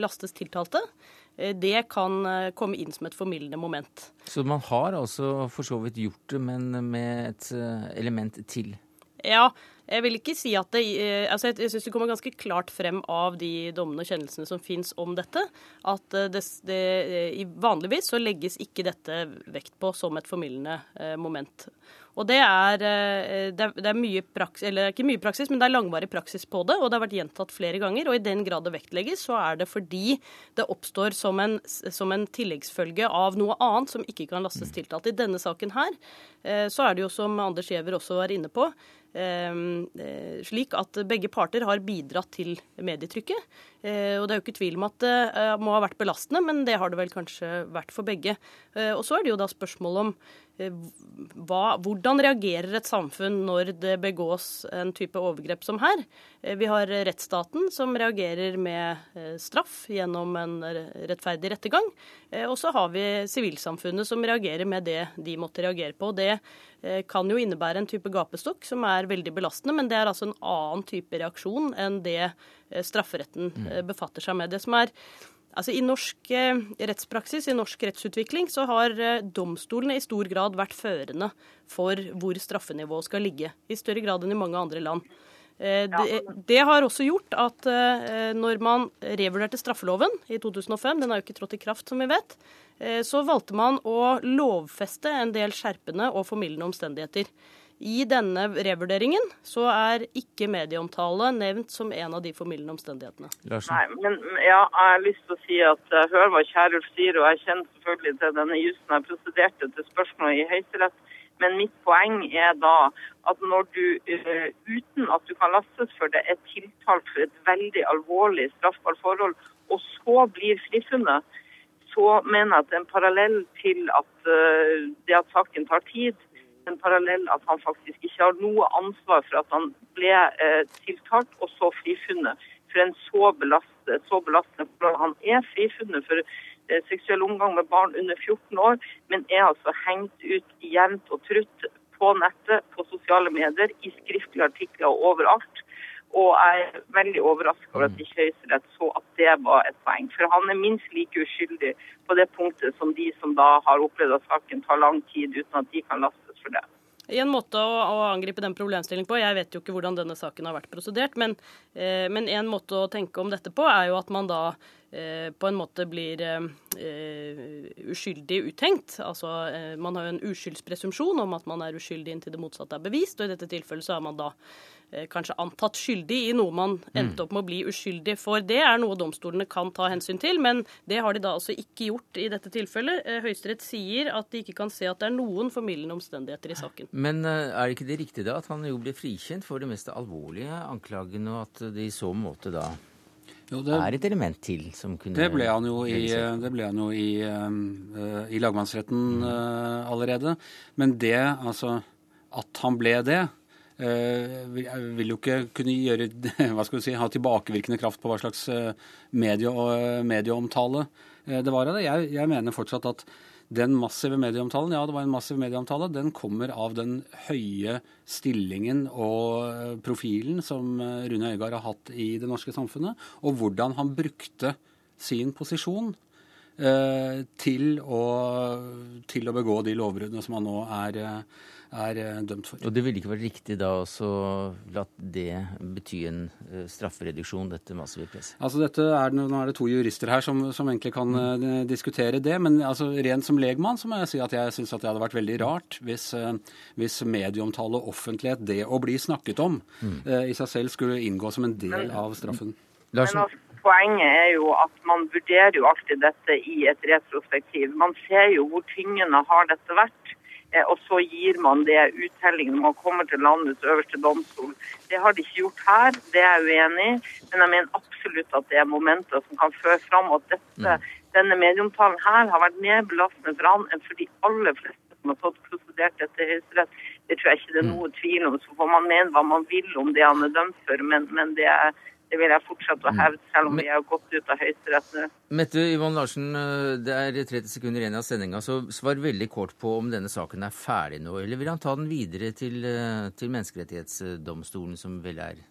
lastes tiltalte, Eh, det kan eh, komme inn som et formildende moment. Så man har altså for så vidt gjort det, men med et eh, element til? Ja, Jeg vil ikke si at det eh, altså Jeg, jeg syns det kommer ganske klart frem av de dommene og kjennelsene som fins om dette, at det, det, vanligvis så legges ikke dette vekt på som et formildende moment. Og det er, eh, det er, det er mye praksis, eller ikke mye praksis, men det er langvarig praksis på det, og det har vært gjentatt flere ganger. Og i den grad det vektlegges, så er det fordi det oppstår som en, som en tilleggsfølge av noe annet som ikke kan lastes tiltalt. I denne saken her eh, så er det jo, som Anders Giæver også var inne på, eh, slik at begge parter har bidratt til medietrykket. Og Det er jo ikke tvil om at det må ha vært belastende, men det har det vel kanskje vært for begge. Og Så er det jo da spørsmål om hva, hvordan reagerer et samfunn når det begås en type overgrep som her? Vi har rettsstaten som reagerer med straff gjennom en rettferdig rettergang. Og så har vi sivilsamfunnet som reagerer med det de måtte reagere på. Det Eh, kan jo innebære en type gapestokk som er veldig belastende, men det er altså en annen type reaksjon enn det eh, strafferetten mm. eh, befatter seg med. Det som er Altså I norsk rettspraksis, i norsk rettsutvikling, så har domstolene i stor grad vært førende for hvor straffenivået skal ligge. I større grad enn i mange andre land. Det, det, har også gjort at når man revurderte straffeloven i 2005, den har jo ikke trådt i kraft, som vi vet, Eh, så valgte man å lovfeste en del skjerpende og formildende omstendigheter. I denne revurderingen så er ikke medieomtale nevnt som en av de formildende omstendighetene. Nei, men ja, Jeg har lyst til å si at jeg hører hva Kjærulf sier, og jeg kjenner selvfølgelig til denne jussen jeg prosederte til spørsmålet i Høyesterett. Men mitt poeng er da at når du eh, uten at du kan lastes for det, er tiltalt for et veldig alvorlig straffbart forhold, og så blir frifunnet, så mener jeg at en parallell til at uh, det at saken tar tid, en parallell at han faktisk ikke har noe ansvar for at han ble eh, tiltalt og så frifunnet for en så belastende, så belastende. Han er frifunnet for eh, seksuell omgang med barn under 14 år, men er altså hengt ut jevnt og trutt på nettet, på sosiale medier, i skriftlige artikler og overalt. Og jeg er veldig overrasket over at ikke Høyesterett så at det var et poeng. For han er minst like uskyldig på det punktet som de som da har opplevd at saken tar lang tid uten at de kan lastes for det. I En måte å, å, angripe den problemstillingen på, jeg vet jo ikke hvordan denne saken har vært prosedert, men, eh, men en måte å tenke om dette på er jo at man da Eh, på en måte blir eh, uskyldig uthengt. Altså, eh, man har jo en uskyldspresumpsjon om at man er uskyldig inntil det motsatte er bevist, og i dette tilfellet så er man da kanskje antatt skyldig i noe man mm. endte opp med å bli uskyldig for. Det er noe domstolene kan ta hensyn til, men det har de da altså ikke gjort i dette tilfellet. Høyesterett sier at de ikke kan se at det er noen formildende omstendigheter i saken. Men er det ikke det riktige da at han jo blir frikjent for det mest alvorlige anklagene, og at det i så måte da jo, det, er et element til som kunne Det ble han jo i, han jo i, uh, i lagmannsretten uh, allerede. Men det, altså At han ble det, uh, vil, vil, jo ikke kunne gjøre *laughs* hva skal vi si, ha tilbakevirkende kraft på hva slags medie, medieomtale det var av det. Jeg, jeg mener fortsatt at den massive medieomtalen, ja det var en massiv medieomtale, den kommer av den høye stillingen og profilen som eh, Rune Øygard har hatt i det norske samfunnet, og hvordan han brukte sin posisjon eh, til, å, til, å, begå de lovbruddene som han nå er eh, er eh, dømt for. Og Det ville ikke vært riktig da også la det bety en uh, straffereduksjon, dette massive presset? Altså dette er, nå er det to jurister her som, som egentlig kan mm. diskutere det. Men altså, rent som legmann så må jeg si at jeg syns det hadde vært veldig rart hvis, hvis medieomtale og offentlighet, det å bli snakket om, mm. i seg selv skulle inngå som en del av straffen. Larsen? Altså, poenget er jo at man vurderer jo alltid dette i et retrospektiv. Man ser jo hvor tyngende har dette vært. Eh, og så gir man det uttelling når man kommer til landets øverste domstol. Det har de ikke gjort her, det er jeg uenig i. Men jeg mener absolutt at det er momenter som kan føre fram at dette, mm. denne medieomtalen her har vært mer belastende for han enn for de aller fleste som har fått prosedert dette i Høyesterett. Det tror jeg ikke det er mm. noe tvil om. Så får man mene hva man vil om det han er dømt for, men, men det er det vil jeg fortsette å mm. hevde, selv om vi har gått ut av Høyesterett nå. Mette Yvonne Larsen, eh, det er 30 sekunder igjen av sendinga, så svar veldig kort på om denne saken er ferdig nå. Eller vil han ta den videre til, eh, til Menneskerettighetsdomstolen, som vel er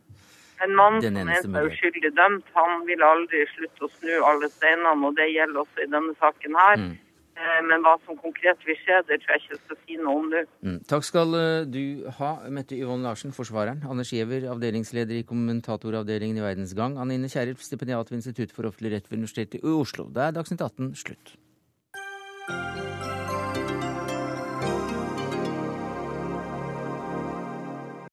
en mann som er seg uskyldig dømt, han vil aldri slutte å snu alle steinene, og det gjelder også i denne saken her. Mm. Eh, Men hva som konkret vil skje, det tror jeg ikke jeg skal si noe om nå. Mm. Takk skal eh, du ha, Mette Yvonne Larsen, forsvareren. Anders Giæver, avdelingsleder i kommentatoravdelingen i Verdens Gang. Anine Kierulf, stipendiat ved Institutt for offentlig rett ved Universitetet i Oslo. Det er Dagsnytt 18 slutt.